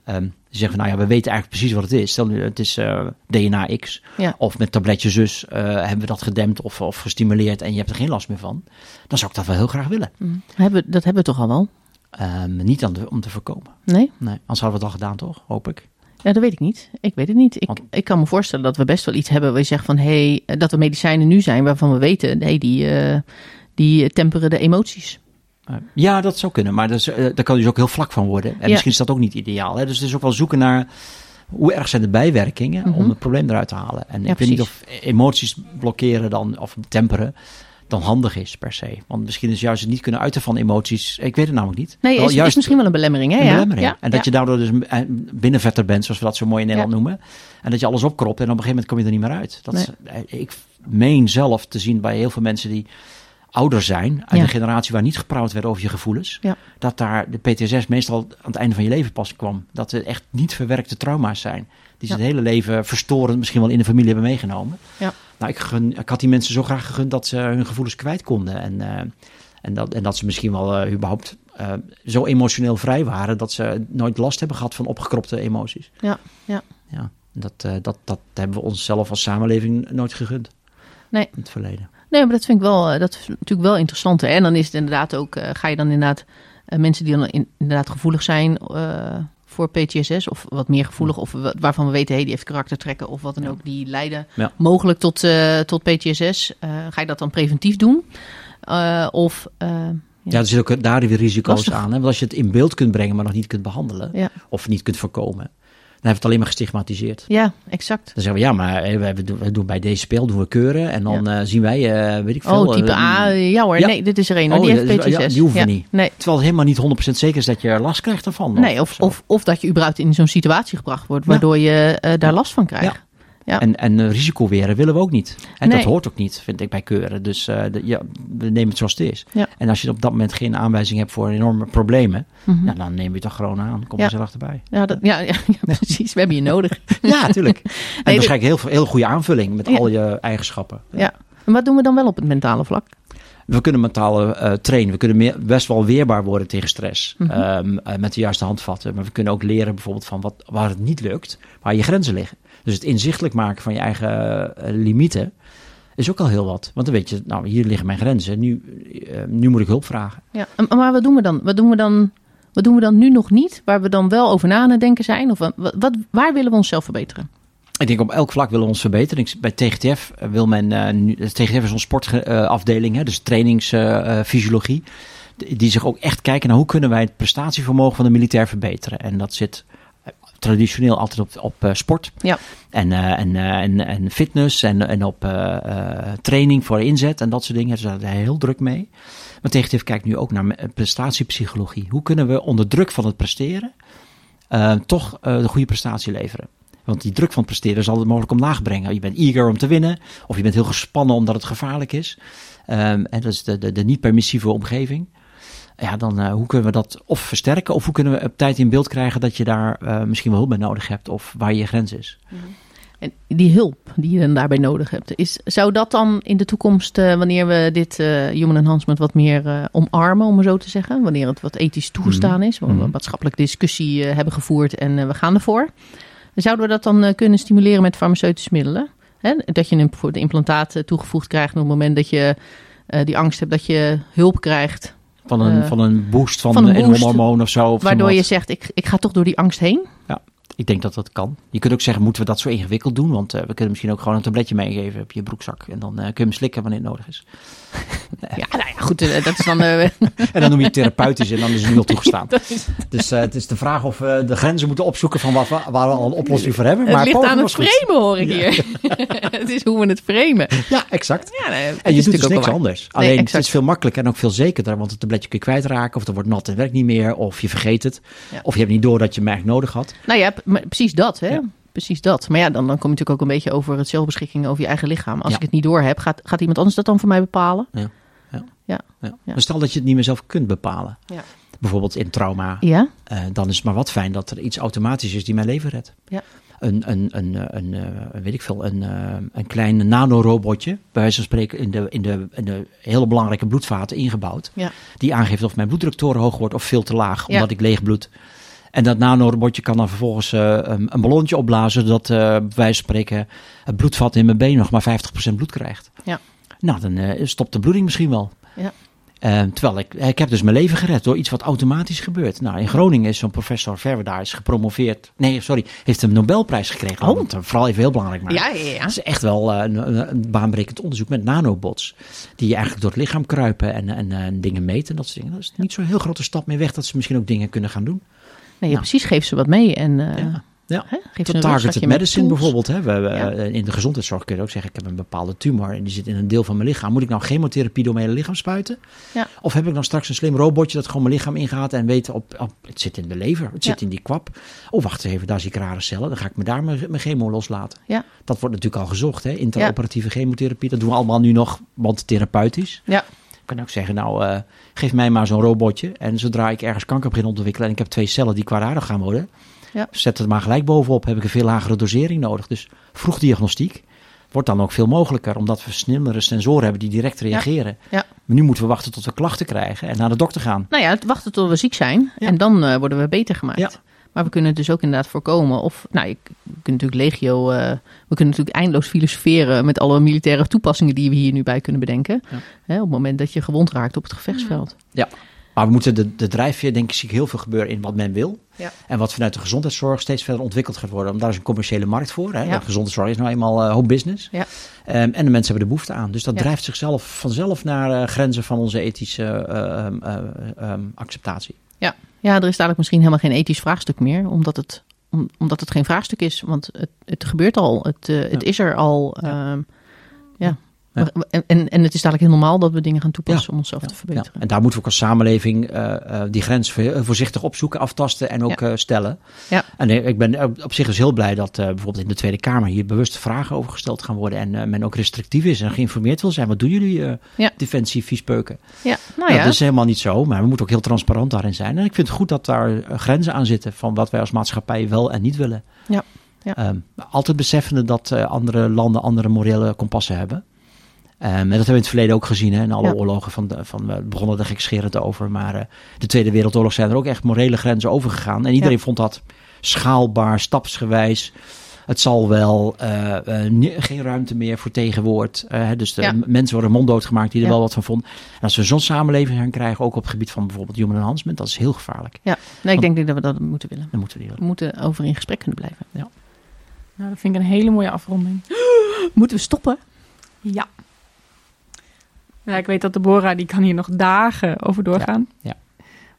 Ehm, die zeggen van, nou ja, we weten eigenlijk precies wat het is. Stel nu, het is eh, DNA X. Ja. Of met tabletje zus eh, hebben we dat gedempt of, of gestimuleerd en je hebt er geen last meer van. Dan zou ik dat wel heel graag willen. Mhm. Hebben, dat hebben we toch al wel? Ehm, niet aan de, om te voorkomen. Nee? Nee, anders hadden we het al gedaan, toch? Hoop ik. Ja, dat weet ik niet. Ik weet het niet. Ik, Want- ik kan me voorstellen dat we best wel iets hebben waar je zegt van hé, hey, dat er medicijnen nu zijn waarvan we weten, nee, die, eh, die temperen de emoties. Ja, dat zou kunnen, maar dat eh, daar kan dus ook heel vlak van worden. En Ja. misschien is dat ook niet ideaal. Hè? Dus het is ook wel zoeken naar hoe erg zijn de bijwerkingen Mhm. om het probleem eruit te halen. En Ja, ik weet niet precies. of emoties blokkeren dan, of temperen dan handig is per se. Want misschien is juist het niet kunnen uiten van emoties. Ik weet het namelijk niet. Nee, Wel is, is misschien wel een belemmering, hè? een ja? belemmering. Ja, en dat je daardoor dus binnenvetter bent, zoals we dat zo mooi in Nederland noemen. En dat je alles opkropt en op een gegeven moment kom je er niet meer uit. Dat is- eh, ik meen zelf te zien bij heel veel mensen die ouder zijn, uit Ja. een generatie waar niet gepraat werd over je gevoelens, Ja. dat daar de PTSS meestal aan het einde van je leven pas kwam. Dat er echt niet verwerkte trauma's zijn. Die ze Ja. het hele leven verstorend misschien wel in de familie hebben meegenomen. Ja. Nou, ik, gun, ik had die mensen zo graag gegund dat ze hun gevoelens kwijt konden. En, eh, en, dat, en dat ze misschien wel eh, überhaupt eh, zo emotioneel vrij waren dat ze nooit last hebben gehad van opgekropte emoties. Ja, ja. Ja, dat, dat, dat hebben we onszelf als samenleving nooit gegund. Nee. In het verleden. Nee, maar dat vind ik wel, eh, dat is natuurlijk wel interessant. Hè? En dan is het inderdaad ook, eh, ga je dan inderdaad eh, mensen die dan in- inderdaad gevoelig zijn voor PTSS of wat meer gevoelig of wa- waarvan we weten, hey, die heeft karaktertrekken of wat dan ook, die leiden Ja. mogelijk tot, tot PTSS. Ga je dat dan preventief doen? Of Ja, er zitten ook daar weer risico's Lastig. aan. Hè? Want als je het in beeld kunt brengen, maar nog niet kunt behandelen, ja, of niet kunt voorkomen, hebben we het alleen maar gestigmatiseerd. ja, exact. Dan zeggen we, ja, maar eh, we, we doen, bij deze speel doen we keuren. En dan eh, zien wij, eh, weet ik veel. Oh, type A, ja hoor, ja. nee, dit is er een hoor, Oh, die ja, heeft ja, PTSS. die hoeven niet. Nee, Terwijl het helemaal niet 100% zeker is dat je er last krijgt ervan. nee of, zo. of, of dat je überhaupt in zo'n situatie gebracht wordt, waardoor je daar last van krijgt. Ja. En, en eh, risico weren willen we ook niet. En Nee. dat hoort ook niet, vind ik, bij keuren. Dus de- ja, we nemen het zoals het is. Ja. En als je op dat moment geen aanwijzing hebt voor enorme problemen, Mhm. dan neem je het toch gewoon aan. Kom er zelf erbij. Ja, dat, ja, precies. We hebben je nodig. Ja, natuurlijk. en dit- waarschijnlijk heel, veel- heel goede aanvulling met al je eigenschappen. Ja. En wat doen we dan wel op het mentale vlak? We kunnen mentaal eh, trainen. We kunnen meer, best wel weerbaar worden tegen stress. Mhm. Ehm, eh, met de juiste handvatten. Maar we kunnen ook leren bijvoorbeeld van wat, waar het niet lukt. Waar je grenzen liggen. Dus het inzichtelijk maken van je eigen eh, limieten. Is ook al heel wat. Want dan weet je, nou hier liggen mijn grenzen. Nu, eh, nu moet ik hulp vragen. Ja. Maar wat doen we dan? Wat doen we dan? Wat doen we dan nu nog niet, waar we dan wel over na aan het denken zijn? Of wat, waar willen we onszelf verbeteren? Ik denk op elk vlak willen we ons verbeteren. Bij TGTF wil men, eh, nu, TGTF is onze sportafdeling, hè, dus trainingsfysiologie. die zich ook echt kijken naar hoe kunnen wij het prestatievermogen van de militair verbeteren. En dat zit eh, traditioneel altijd op, op eh, sport. Ja. En, eh, en, eh, en, en fitness en, en op training voor inzet en dat soort dingen. Daar zijn heel druk mee. Maar Tegentief kijkt nu ook naar prestatiepsychologie. Hoe kunnen we onder druk van het presteren toch de goede prestatie leveren? Want die druk van het presteren zal het mogelijk omlaag brengen. Je bent eager om te winnen, of je bent heel gespannen omdat het gevaarlijk is. Ehm, en dat is de, de, de niet-permissieve omgeving. Ja, dan eh, hoe kunnen we dat of versterken, of hoe kunnen we op tijd in beeld krijgen dat je daar eh, misschien wel hulp bij nodig hebt, of waar je grens is. En die hulp die je dan daarbij nodig hebt, is, zou dat dan in de toekomst, eh, wanneer we dit human enhancement wat meer omarmen, om maar zo te zeggen, wanneer het wat ethisch toegestaan is, waar we Mhm. een maatschappelijke discussie hebben gevoerd en we gaan ervoor, zouden we dat dan kunnen stimuleren met farmaceutische middelen? Hè? Dat je een voor de implantaat toegevoegd krijgt op het moment dat je die angst hebt dat je hulp krijgt, Van een, Eh, van een boost van, van een een boost, hormoon of zo. Of waardoor je zegt ik, ik ga toch door die angst heen. Ik denk dat dat kan. Je kunt ook zeggen, moeten we dat zo ingewikkeld doen? Want eh, we kunnen misschien ook gewoon een tabletje meegeven op je broekzak. En dan eh, kun je hem slikken wanneer het nodig is. Ja, nou ja, goed, eh, dat is dan... eh, En dan noem je het therapeutisch en dan is het nu al toegestaan. is, Dus eh, het is de vraag of we de grenzen moeten opzoeken van wat we, waar we al een oplossing voor hebben. het maar ligt poging aan het framen, hoor ik hier. het is hoe we het framen. Ja, exact. Ja, nee, het En je doet dus niks anders. Alleen het is veel makkelijker en ook veel zekerder. Want het tabletje kun je kwijtraken. Of er wordt nat en werkt niet meer. Of je vergeet het. Ja. Of je hebt niet door dat je eigenlijk nodig had. Nou ja, precies dat, hè? Precies dat. Maar ja, dan, dan kom je natuurlijk ook een beetje over het zelfbeschikking over je eigen lichaam. Als Ja. ik het niet door heb, gaat, gaat iemand anders dat dan voor mij bepalen? Ja. Ja. Ja. Ja. Maar stel dat je het niet meer zelf kunt bepalen. Ja. Bijvoorbeeld in trauma. Ja? Eh, dan is het maar wat fijn dat er iets automatisch is die mijn leven redt. Ja. Een, een, een, eh, een, eh, weet ik veel, een, een klein nanorobotje, bij wijze van spreken in de, in, de, in de hele belangrijke bloedvaten ingebouwd. Ja. Die aangeeft of mijn bloeddruk te hoog wordt of veel te laag, omdat ik leeg bloed. En dat nanorobotje kan dan vervolgens eh, een, een ballonnetje opblazen, zodat eh, bij wijze van spreken het bloedvat in mijn been nog maar 50% bloed krijgt. Ja. Nou, dan eh, stopt de bloeding misschien wel. Ja. Eh, terwijl ik, ik heb dus mijn leven gered door iets wat automatisch gebeurt. Nou, in Groningen is zo'n professor verder daar is gepromoveerd. Nee, sorry, heeft een Nobelprijs gekregen. Oh. Want, eh, vooral even heel belangrijk maken. Ja, ja, ja. Het is echt wel eh, een, baanbrekend onderzoek met nanobots. Die eigenlijk door het lichaam kruipen en, en, eh, dingen meten en dat soort dingen. Dat is niet zo'n heel grote stap meer weg dat ze misschien ook dingen kunnen gaan doen. Nee, Nou. precies. Geef ze wat mee. En, eh, Ja. Ja. Geef Tot targeted medicine bijvoorbeeld. Hè. We, Ja. eh, In de gezondheidszorg kun je ook zeggen, ik heb een bepaalde tumor en die zit in een deel van mijn lichaam. Moet ik nou chemotherapie door mijn hele lichaam spuiten? Ja. Of heb ik dan straks een slim robotje dat gewoon mijn lichaam ingaat en weet, op, op, het zit in de lever, het zit in die kwap. Oh, wacht even, daar zie ik rare cellen, dan ga ik me daar mijn, mijn chemo loslaten. Ja. Dat wordt natuurlijk al gezocht, hè? interoperatieve chemotherapie. Dat doen we allemaal nu nog, want therapeutisch. Ja. Ik kan ook zeggen, nou, eh, geef mij maar zo'n robotje. En zodra ik ergens kanker begin te ontwikkelen en ik heb twee cellen die kwaadaardig gaan worden, Ja. zet het maar gelijk bovenop. Heb ik een veel lagere dosering nodig. Dus vroeg diagnostiek wordt dan ook veel mogelijker, omdat we snellere sensoren hebben die direct reageren. Ja. Maar nu moeten we wachten tot we klachten krijgen en naar de dokter gaan. Nou ja, het wachten tot we ziek zijn. Ja. En dan eh, worden we beter gemaakt. Ja. Maar we kunnen het dus ook inderdaad voorkomen. Of, nou, je, we kunnen natuurlijk legio... eh, we kunnen natuurlijk eindeloos filosoferen met alle militaire toepassingen die we hier nu bij kunnen bedenken. Ja. Hè, op het moment dat je gewond raakt op het gevechtsveld. Maar we moeten de, de drijfveer, denk ik, zie ik heel veel gebeuren in wat men wil. Ja. En wat vanuit de gezondheidszorg steeds verder ontwikkeld gaat worden. Want daar is een commerciële markt voor. Hè? Ja. De gezondheidszorg is nou eenmaal eh hoop business. Ja. Ehm, en de mensen hebben er behoefte aan. Dus dat Ja. drijft zichzelf vanzelf naar eh, grenzen van onze ethische eh, ehm, eh, ehm, acceptatie. Ja, er is dadelijk misschien helemaal geen ethisch vraagstuk meer. Omdat het, om- omdat het geen vraagstuk is. Want het, het gebeurt al. Het, eh, het Ja. is er al. Ja. ehm, ja. Ja. En, en, en het is dadelijk heel normaal dat we dingen gaan toepassen om onszelf te Ja, verbeteren. en daar moeten we ook als samenleving eh, eh, die grens voor- voorzichtig opzoeken, aftasten en ook eh, stellen. Ja. En eh, ik ben op, zich dus heel blij dat eh, bijvoorbeeld in de Tweede Kamer hier bewust vragen over gesteld gaan worden. En eh, men ook restrictief is en geïnformeerd wil zijn. Wat doen jullie, eh Ja. defensie, viespeuken? Ja, nou Nou, ja. dat is helemaal niet zo, maar we moeten ook heel transparant daarin zijn. En ik vind het goed dat daar eh, grenzen aan zitten van wat wij als maatschappij wel en niet willen. Ja, ja. Ehm, altijd beseffende dat eh, andere landen andere morele kompassen hebben. Ehm, en dat hebben we in het verleden ook gezien, hè, in alle Ja. oorlogen. Van de, van, we begonnen er gekscherend over, maar eh, de Tweede Wereldoorlog zijn er ook echt morele grenzen overgegaan. En iedereen Ja. vond dat schaalbaar, stapsgewijs. Het zal wel, eh, eh, geen ruimte meer voor tegenwoord. Eh, dus de Ja. mensen worden monddood gemaakt die er Ja. wel wat van vonden. En als we zo'n samenleving gaan krijgen, ook op het gebied van bijvoorbeeld human enhancement, dat is heel gevaarlijk. ja. Nee, ik denk niet dat we dat moeten willen. Dan moeten we We moeten over in gesprek kunnen blijven. Nou, dat vind ik een hele mooie afronding. Moeten we stoppen? Ja. Ja, ik weet dat Deborah, die kan hier nog dagen over doorgaan. Ja,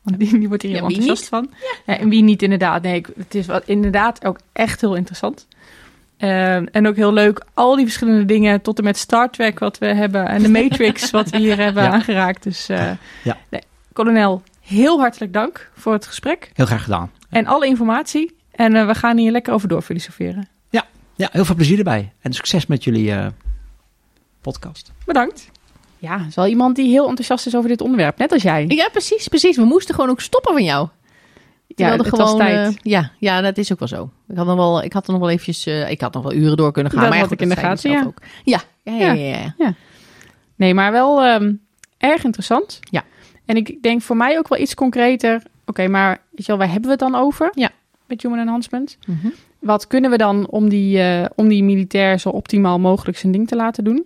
Want die, die wordt hier heel Ja, enthousiast van. Ja, en wie niet inderdaad. Nee, ik- het is wat, inderdaad ook echt heel interessant. Ehm, en ook heel leuk, al die verschillende dingen, tot en met Star Trek wat we hebben en de Matrix wat we hier hebben Ja. aangeraakt. Dus eh Ja. nee, kolonel, heel hartelijk dank voor het gesprek Heel graag gedaan. en alle informatie. En eh, we gaan hier lekker over doorfilosoferen. Ja, heel veel plezier erbij. En succes met jullie eh, podcast. Bedankt. Ja, is wel iemand die heel enthousiast is over dit onderwerp, net als jij. Ja, precies, precies. We moesten gewoon ook stoppen van jou. Ja, het was tijd. eh, ja, ja, dat is ook wel zo. Ik had, nog wel, ik had er nog wel eventjes... eh, ik had nog wel uren door kunnen gaan. Dat maar ja, had goed, ik in de gaten, zelf ook. Ja, ja, ja, ja. ja. Nee, maar wel ehm, erg interessant. Ja. En ik denk voor mij ook wel iets concreter. Oké, maar weet je wel, waar hebben we het dan over? Ja. Met human enhancement. Mhm. Wat kunnen we dan om die, eh, om die militair zo optimaal mogelijk zijn ding te laten doen?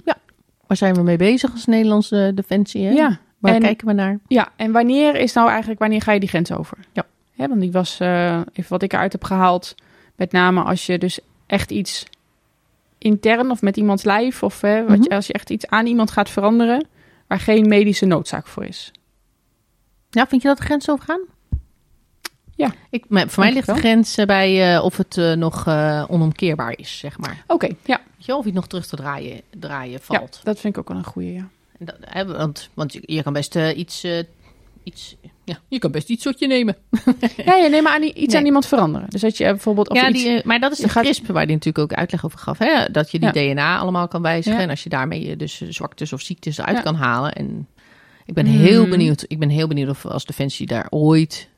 Waar zijn we mee bezig als Nederlandse defensie? Hè? Ja. Waar en, kijken we naar? ja, en wanneer is nou eigenlijk, wanneer ga je die grens over? Ja. Hè, want die was, eh, even wat ik eruit heb gehaald, met name als je dus echt iets intern of met iemands lijf, of hè, wat Mhm. je, als je echt iets aan iemand gaat veranderen, waar geen medische noodzaak voor is. Ja, vind je dat de grens overgaan? Ja. Ik, maar voor mij ligt de grens eh, bij eh, of het eh, nog eh, onomkeerbaar is, zeg maar. Oké, ja. Weet je, of iets nog terug te draaien, draaien ja, valt. dat vind ik ook wel een goede, ja. Dat, hè, want, want je, kan best iets, iets... Ja, je kan best iets nemen. Ja, ja nee, maar aan iets Nee. aan iemand veranderen. Dus dat je bijvoorbeeld... Of ja, iets, die, maar dat is de gaat- CRISP waar die natuurlijk ook uitleg over gaf. Hè? Dat je die DNA allemaal kan wijzigen. Ja. En als je daarmee dus zwaktes of ziektes eruit Ja. kan halen. En ik ben heel Hmm. benieuwd. Ik ben heel benieuwd of als Defensie daar ooit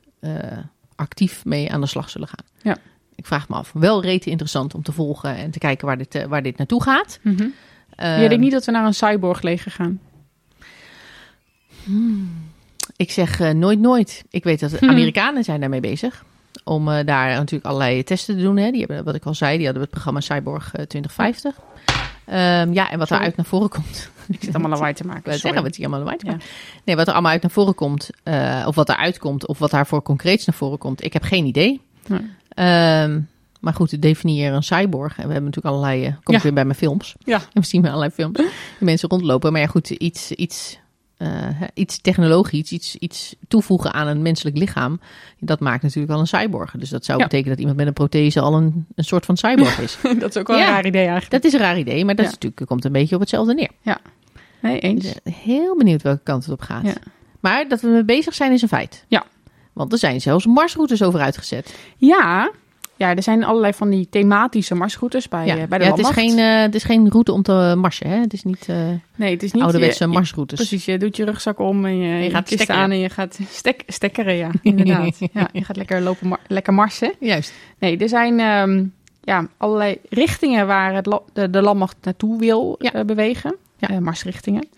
actief mee aan de slag zullen gaan. Ja. Ik vraag me af. Wel rete interessant om te volgen en te kijken waar dit, eh, waar dit naartoe gaat. Mhm. Ehm, je denkt niet dat we naar een cyborg leger gaan? Ik zeg eh, nooit nooit. Ik weet dat de Hm. Amerikanen zijn daarmee bezig. Om eh, daar natuurlijk allerlei testen te doen. Hè. Die hebben, wat ik al zei, die hadden het programma Cyborg eh, 2050. Ehm, ja, en wat eruit naar voren komt. Ik zit allemaal lawaai te maken. Sorry. zeggen, wat hier allemaal buiten Ja. komt. Nee, wat er allemaal uit naar voren komt, eh, of wat eruit komt, of wat daarvoor concreets naar voren komt, ik heb geen idee. Ehm, maar goed, definieer een cyborg. En we hebben natuurlijk allerlei, eh, kom ik Ja. weer bij mijn films. Ja. En we zien bij allerlei films die mensen rondlopen. Maar ja, goed, iets, iets, eh, iets technologisch, iets, iets toevoegen aan een menselijk lichaam, dat maakt natuurlijk al een cyborg. Dus dat zou Ja. betekenen dat iemand met een prothese al een, een soort van cyborg is. dat is ook wel Ja. een raar idee eigenlijk. dat is een raar idee, maar dat Ja. is natuurlijk, komt een beetje op hetzelfde neer. Nee, eens. Dus, eh, heel benieuwd welke kant het op gaat. Ja. Maar dat we mee bezig zijn is een feit. Ja. Want er zijn zelfs marsroutes over uitgezet. Ja. Ja, er zijn allerlei van die thematische marsroutes bij, ja. eh, bij de ja, het, is geen, eh, het is geen route om te marsen. Hè? Het is niet eh Nee, het is niet... ouderwetse je- je- marsroutes. Precies, je doet je rugzak om en je, je gaat stekkeren. aan en je gaat stek, stekkeren, ja, inderdaad. ja, je gaat lekker lopen, mar- lekker marsen. Juist. Nee, er zijn ehm, ja, allerlei richtingen waar het la- de, de landmacht naartoe wil Ja. bewegen. Ja. Marsrichtingen.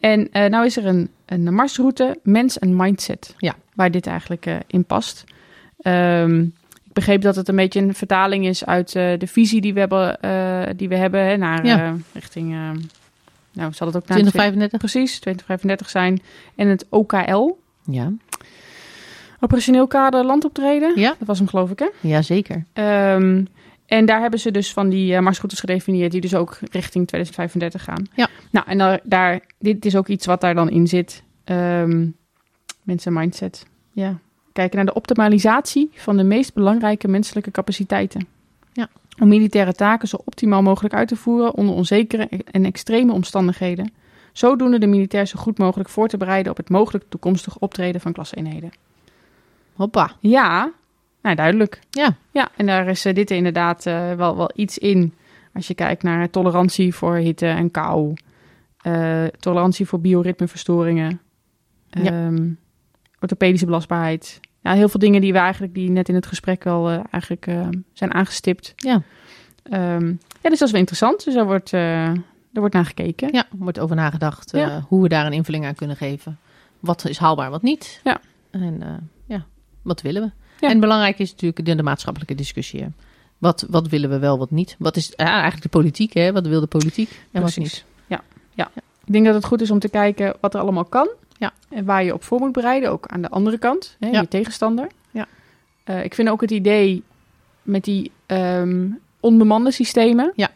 En nou is er een, een marsroute, mens en mindset, Ja. waar dit eigenlijk in past. Ehm, ik begreep dat het een beetje een vertaling is uit eh, de visie die we hebben, eh, die we hebben hè, naar Ja. eh, richting... nou, zal het ook naar 2035. precies 2035 zijn. En het OKL, Ja. operationeel kader landoptreden. Ja. Dat was hem geloof ik hè. ja, zeker. Ehm, en daar hebben ze dus van die eh, marsroutes gedefinieerd die dus ook richting 2035 gaan. Ja. Nou, en daar, daar, dit is ook iets wat daar dan in zit. Ehm mensen mindset. Ja. Kijken naar de optimalisatie van de meest belangrijke menselijke capaciteiten. Ja. Om militaire taken zo optimaal mogelijk uit te voeren onder onzekere en extreme omstandigheden. Zodoende de militair zo goed mogelijk voor te bereiden op het mogelijk toekomstig optreden van klaseenheden. Hoppa. Ja, nou duidelijk. Ja. Ja, en daar is eh, dit inderdaad eh, wel, wel iets in. Als je kijkt naar tolerantie voor hitte en kou. eh, tolerantie voor bioritmeverstoringen. Ja. ehm, orthopedische belastbaarheid. Ja, heel veel dingen die we eigenlijk die net in het gesprek al eh, eigenlijk eh, zijn aangestipt. Ja. Ehm, ja, dus dat is wel interessant. Dus daar wordt, eh er wordt naar gekeken. Ja, er wordt over nagedacht Ja. hoe we daar een invulling aan kunnen geven. Wat is haalbaar, wat niet. Ja. En ja, wat willen we? Ja. En belangrijk is natuurlijk de, de maatschappelijke discussie. hè. Wat, wat willen we wel, wat niet? Wat is ja, eigenlijk de politiek, hè? Wat wil de politiek en wat niet? Ja, ja. Ik denk dat het goed is om te kijken wat er allemaal kan. Ja. En waar je op voor moet bereiden, ook aan de andere kant, hè, Ja. je tegenstander. Ja. Eh, ik vind ook het idee met die ehm, onbemande systemen. Ja.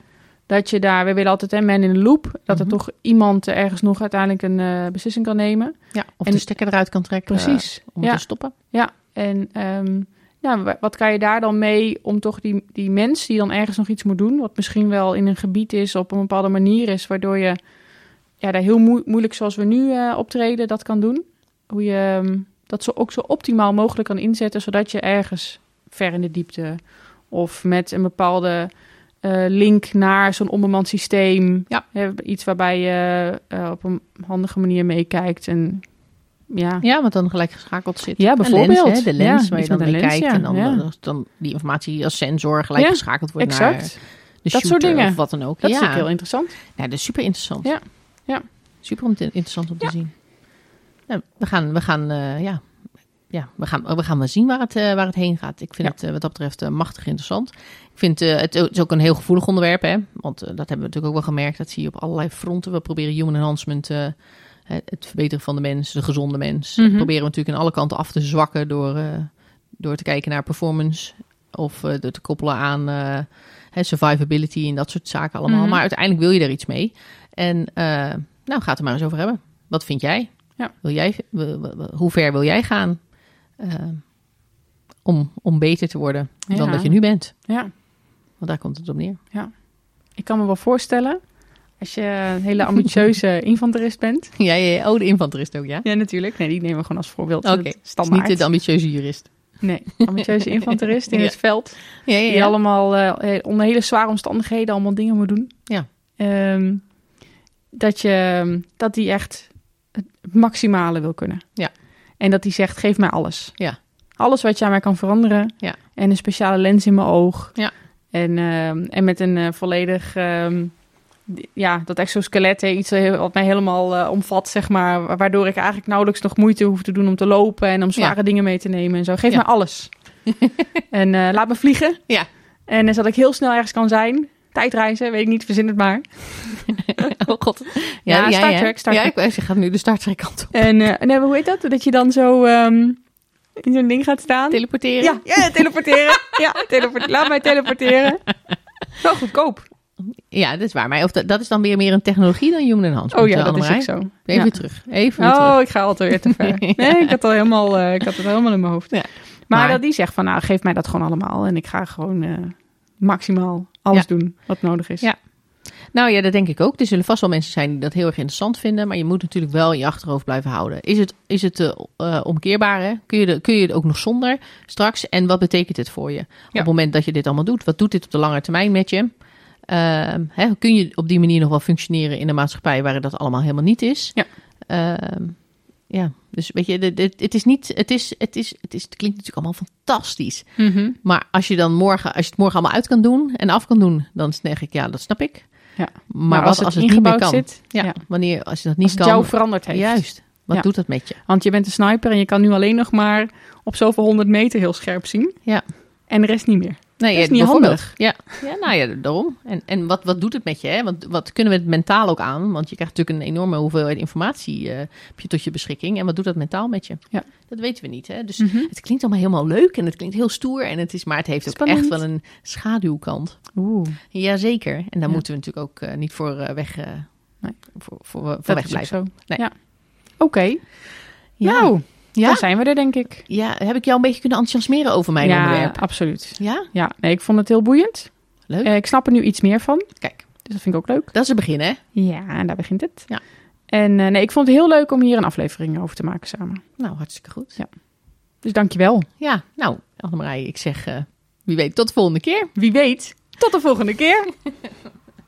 Dat je daar, we willen altijd een man in de loop. Dat er Mhm. toch iemand ergens nog uiteindelijk een eh, beslissing kan nemen. Ja, of En- de stekker eruit kan trekken. Precies. eh, om ja. te stoppen. Ja, en ehm, ja, wa- wat kan je daar dan mee om toch die, die mens die dan ergens nog iets moet doen, wat misschien wel in een gebied is, op een bepaalde manier is, waardoor je ja, daar heel moe- moeilijk zoals we nu eh, optreden, dat kan doen. Hoe je ehm, dat zo ook zo optimaal mogelijk kan inzetten, zodat je ergens ver in de diepte of met een bepaalde eh, link naar zo'n onbemand systeem, Ja. iets waarbij je eh, op een handige manier meekijkt en ja, Ja, want dan gelijk geschakeld zit. Ja, bijvoorbeeld. lens, hè, de lens Ja, waar je dan mee lens, kijkt. ja. En dan, dan, dan die informatie als sensor gelijk geschakeld wordt naar exact. de Dat soort dingen. of wat dan ook. Dat is heel interessant. Ja, dat is super interessant. Ja. Ja. Super inter- interessant om te Ja. zien. Nou, we gaan, we gaan, eh, ja. Ja, we gaan, we gaan wel zien waar het, eh, waar het heen gaat. Ik vind Ja. het eh, wat dat betreft machtig interessant. Ik vind het, het is ook een heel gevoelig onderwerp, hè? Want dat hebben we natuurlijk ook wel gemerkt. Dat zie je op allerlei fronten. We proberen human enhancement, het het verbeteren van de mens, de gezonde mens. Mhm. proberen we natuurlijk aan alle kanten af te zwakken door, door te kijken naar performance. Of door te koppelen aan survivability en dat soort zaken allemaal. Mhm. Maar uiteindelijk wil je er iets mee. En eh, nou, ga het er maar eens over hebben. Wat vind jij? Ja. Wil jij hoe ver wil jij gaan eh, om, om beter te worden dan Ja. dat je nu bent? Ja, Want daar komt het op neer. ik kan me wel voorstellen. Als je een hele ambitieuze infanterist bent. Ja, ja, ja. Oh, de infanterist ook, ja? Ja, natuurlijk. Nee, die nemen we gewoon als voorbeeld. Oké, is Standaard. niet de ambitieuze jurist. Nee, ambitieuze infanterist in Ja. het veld. Ja, ja, Die ja. allemaal eh, onder hele zware omstandigheden allemaal dingen moet doen. Ja. Ehm, dat, je, dat die echt het maximale wil kunnen. Ja. En dat die zegt, geef mij alles. Ja. Alles wat je aan mij kan veranderen. Ja. En een speciale lens in mijn oog. Ja. En, ehm, en met een eh, volledig... ehm, ja, dat exoskelet, hè, iets wat mij helemaal eh, omvat, zeg maar. wa- Waardoor ik eigenlijk nauwelijks nog moeite hoef te doen om te lopen en om zware dingen mee te nemen en zo. Geef Ja. mij alles. en eh, laat me vliegen. Ja. En uh, dat ik heel snel ergens kan zijn. Tijdreizen, weet ik niet, verzin het maar. Oh god. Ja, Star Trek, Star ja, Trek. ik wou zeggen, gaat nu de Star Trek kant op. En, en eh, hoe heet dat? Dat je dan zo ehm, in zo'n ding gaat staan. Teleporteren? ja, ja, teleporteren. ja, teleport laat mij teleporteren. Wel goedkoop. Ja, dat is waar. Maar of dat, dat is dan weer meer een technologie dan human enhancement. Oh ja, dat is ook zo. Even Ja. terug. Even terug. Oh, ik ga altijd weer te ver. Nee, ik had, al helemaal, eh, ik had het helemaal in mijn hoofd. Ja. Maar, Maar- dat die zegt van, nou, geef mij dat gewoon allemaal. En ik ga gewoon eh, maximaal alles doen wat nodig is. Ja. Nou ja, dat denk ik ook. Er zullen vast wel mensen zijn die dat heel erg interessant vinden. Maar je moet natuurlijk wel in je achterhoofd blijven houden. Is het, is het eh, omkeerbaar? Hè? Kun, je de, kun je het ook nog zonder straks? En wat betekent het voor je? Op het moment dat je dit allemaal doet. Wat doet dit op de lange termijn met je? Ehm, hè, kun je op die manier nog wel functioneren in een maatschappij waar dat allemaal helemaal niet is? Ja. Ehm, ja, dus weet je, het is niet, het is, het is, het is, het klinkt natuurlijk allemaal fantastisch. Mhm. Maar als je dan morgen, als je het morgen allemaal uit kan doen en af kan doen, dan denk ik, ja, dat snap ik. Ja. Maar, als wat als het het, niet meer kan? zit, ja, ja. wanneer als je dat niet Als het kan. jou veranderd heeft. Juist. Wat Ja. doet dat met je? Want je bent een sniper en je kan nu alleen nog maar op zoveel honderd meter heel scherp zien. Ja. En de rest niet meer. Nee, Dat is niet handig. Ja. ja, nou ja, daarom. En, en wat, wat doet het met je? Hè? Want wat kunnen we het mentaal ook aan? Want je krijgt natuurlijk een enorme hoeveelheid informatie eh, heb je tot je beschikking. En wat doet dat mentaal met je? Ja. Dat weten we niet. Hè? Dus Mhm. het klinkt allemaal helemaal leuk en het klinkt heel stoer. En het is, maar het heeft ook echt wel een schaduwkant. Oeh. Jazeker. En daar Ja. moeten we natuurlijk ook eh, niet voor eh, weg, Nee. voor, voor, voor Dat weg is ook blijven. zo. Nee. Ja. Oké. Ja. Nou, Ja? daar zijn we er denk ik. ja, heb ik jou een beetje kunnen enthousiasmeren over mijn ja, onderwerp? absoluut. Ja, Ja, nee, ik vond het heel boeiend. leuk. Eh, ik snap er nu iets meer van. Kijk, Dus dat vind ik ook leuk. dat is het begin, hè? Ja, en daar begint het. Ja. En eh, nee, ik vond het heel leuk om hier een aflevering over te maken samen. Nou, hartstikke goed. Dus dankjewel. Ja, nou, Annemarij, ik zeg, eh, wie weet, tot de volgende keer. Wie weet, tot de volgende keer.